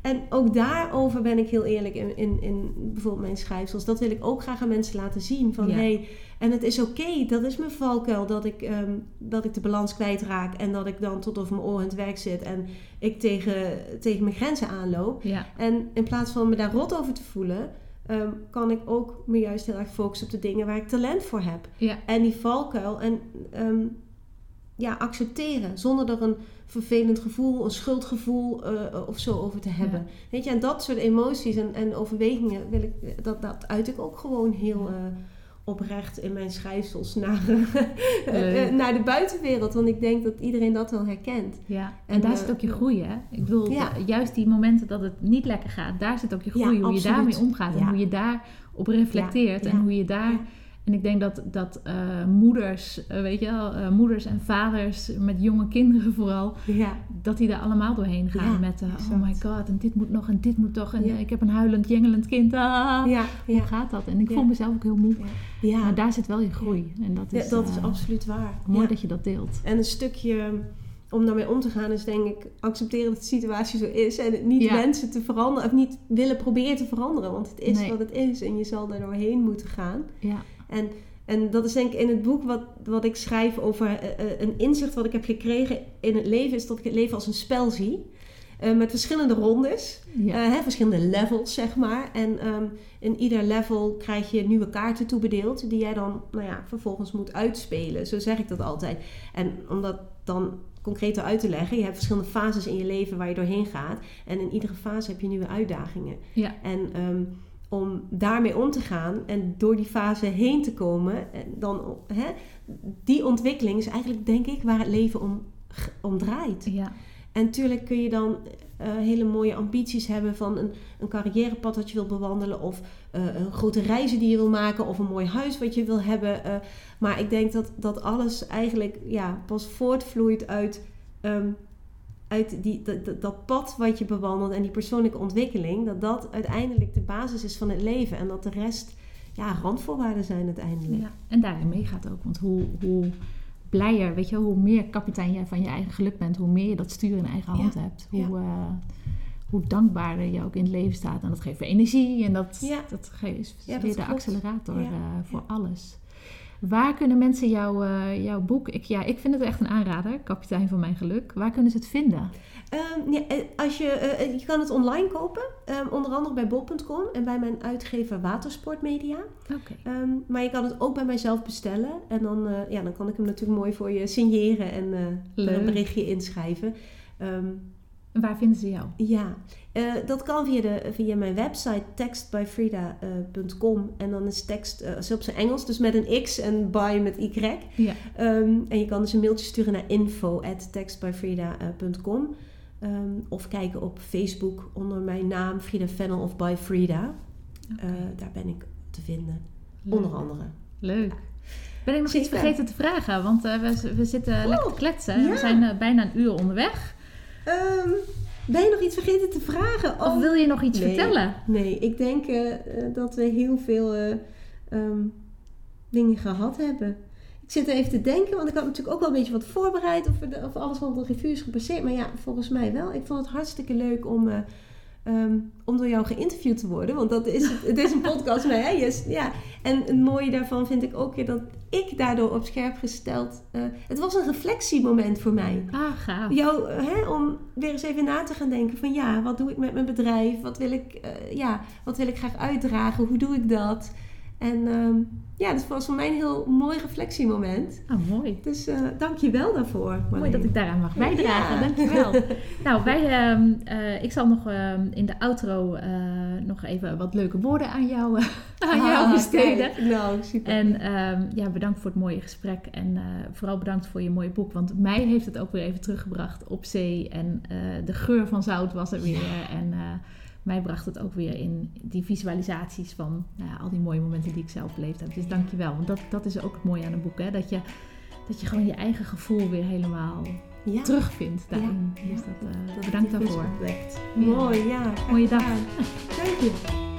B: En ook daarover ben ik heel eerlijk in, in, in bijvoorbeeld mijn schrijfsels. Dat wil ik ook graag aan mensen laten zien. Van
A: Ja.
B: hey, en het is oké, dat is mijn valkuil, dat ik, ehm, dat ik de balans kwijtraak. En dat ik dan tot over mijn oren aan het werk zit. En ik tegen, tegen mijn grenzen aanloop.
A: ja.
B: En in plaats van me daar rot over te voelen, ehm, kan ik ook me juist heel erg focussen op de dingen waar ik talent voor heb.
A: Ja.
B: En die valkuil en ehm, ja, accepteren. Zonder er een vervelend gevoel, een schuldgevoel eh, of zo over te hebben. Weet je, en dat soort emoties en, en overwegingen wil ik, dat, dat uit ik ook gewoon heel
A: Ja.
B: Eh, oprecht in mijn schrijfsels naar, eh,
A: Leuk.
B: naar de buitenwereld. Want ik denk dat iedereen dat wel herkent.
A: Ja, en,
B: En,
A: daar
B: eh,
A: zit ook je groei, hè? Ik bedoel,
B: Ja.
A: juist die momenten dat het niet lekker gaat, daar zit ook je
B: Ja,
A: groei. hoe je daarmee omgaat en
B: Ja.
A: hoe je daarop reflecteert. En hoe je daar... En ik denk dat, dat eh, moeders, eh, weet je wel, eh, moeders en vaders met jonge kinderen vooral,
B: Ja,
A: dat die daar allemaal doorheen gaan
B: Ja,
A: met, oh my god, en dit moet nog, en dit moet toch, en
B: Ja.
A: ik heb een huilend, jengelend kind. Ah,
B: ja,
A: Hoe gaat dat? En ik voel mezelf ook heel moe.
B: ja.
A: Maar daar zit wel je groei. En dat is,
B: dat is absoluut waar.
A: mooi dat je dat deelt.
B: En een stukje om daarmee om te gaan is denk ik accepteren dat de situatie zo is. En het niet
A: Ja.
B: wensen te veranderen. Of niet willen proberen te veranderen. Want het is
A: Nee.
B: wat het is. En je zal er doorheen moeten gaan.
A: Ja,
B: En, en dat is denk ik in het boek wat, wat ik schrijf over eh, eh, een inzicht wat ik heb gekregen in het leven. Is dat ik het leven als een spel zie. Eh, met verschillende rondes.
A: ja.
B: Hè, verschillende levels, zeg maar. En ehm, in ieder level krijg je nieuwe kaarten toebedeeld, die jij dan nou ja, vervolgens moet uitspelen. Zo zeg ik dat altijd. En om dat dan concreter uit te leggen, je hebt verschillende fases in je leven waar je doorheen gaat. En in iedere fase heb je nieuwe uitdagingen.
A: ja.
B: En ehm, om daarmee om te gaan en door die fase heen te komen, en dan, hè, die ontwikkeling is eigenlijk, denk ik, waar het leven om, om draait.
A: ja.
B: En natuurlijk kun je dan eh, hele mooie ambities hebben van een, een carrièrepad dat je wil bewandelen. Of eh, een grote reizen die je wil maken. Of een mooi huis wat je wil hebben. eh. maar ik denk dat, dat alles eigenlijk ja, pas voortvloeit uit, ehm, uit die, dat, dat- pad wat je bewandelt. En die persoonlijke ontwikkeling. Dat dat uiteindelijk de basis is van het leven. En dat de rest ja, randvoorwaarden zijn uiteindelijk.
A: Ja, en daarin meegaat ook. Want hoe, hoe blijer, weet je, hoe meer kapitein jij van je eigen geluk bent, hoe meer je dat stuur in eigen hand hebt. Hoe,
B: ja.
A: eh, hoe dankbaarder je ook in het leven staat. En dat geeft weer energie en dat, dat geeft weer de
B: klopt.
A: accelerator eh, voor alles. Waar kunnen mensen jouw, eh, jouw boek... Ik, ja, ik vind het echt een aanrader, Kapitein van Mijn Geluk. Waar kunnen ze het vinden?
B: Ehm, ja, eh, als je, eh, je kan het online kopen, ehm, onder andere bij bol.com en bij mijn uitgever Watersport Media.
A: Oké.
B: Ehm, maar je kan het ook bij mijzelf bestellen. En dan, ja, dan kan ik hem natuurlijk mooi voor je signeren en een berichtje inschrijven.
A: En waar vinden ze jou?
B: ja, Eh, dat kan via, de, via mijn website tekstbyfrida.com. en dan is tekst is op zijn Engels, dus met een X en by met Y.
A: Ja.
B: Ehm, en je kan dus een mailtje sturen naar info.tekstbyfrida.com. Ehm, of kijken op Facebook onder mijn naam Frida Fennel of By Frida. Eh, daar ben ik te vinden,
A: Leuk.
B: onder andere.
A: Leuk. Ben ik nog iets vergeten te vragen? Want we, we zitten lekker te kletsen.
B: ja.
A: We zijn bijna een uur onderweg.
B: Ehm, ben je nog iets vergeten te vragen?
A: Of wil je nog iets
B: nee.
A: vertellen?
B: Nee, ik denk eh, eh, dat we heel veel eh, ehm, dingen gehad hebben. Ik zit even te denken, want ik had natuurlijk ook wel een beetje wat voorbereid of, of alles rond de revue is gebaseerd. Maar ja, volgens mij wel. Ik vond het hartstikke leuk om, eh, ehm, om door jou geïnterviewd te worden. Want dat is, het is een podcast, maar hè, je, ja. En het mooie daarvan vind ik ook weer dat ik daardoor op scherp gesteld... eh, het was een reflectiemoment voor mij
A: Ah, gaaf.
B: jou, hè, om weer eens even na te gaan denken van ja, wat doe ik met mijn bedrijf? Wat wil ik, eh, ja, wat wil ik graag uitdragen? Hoe doe ik dat? En ehm, ja, dat was voor mij een heel mooi reflectiemoment.
A: Ah, mooi.
B: Dus eh dank je wel daarvoor.
A: Mooi dat ik daaraan mag bijdragen.
B: Ja.
A: Dankjewel. nou, wij, ehm, eh, ik zal nog ehm, in de outro eh, nog even wat leuke woorden aan jou, aan jou
B: Ah,
A: besteden.
B: kijk. Nou, super.
A: En ja, bedankt voor het mooie gesprek. En vooral bedankt voor je mooie boek. Want mij heeft het ook weer even teruggebracht op zee. En de geur van zout was er weer. En mij bracht het ook weer in die visualisaties van nou ja, al die mooie momenten die ik zelf beleefd heb. Dus dank je wel. Want dat, dat is ook het mooie aan een boek. Hè? Dat, je, dat je gewoon je eigen gevoel weer helemaal
B: ja,
A: terugvindt daarin.
B: Ja.
A: Dus dat, eh,
B: dat
A: bedankt
B: is
A: daarvoor.
B: Mooi, ja.
A: Mooie dag.
B: Dank je.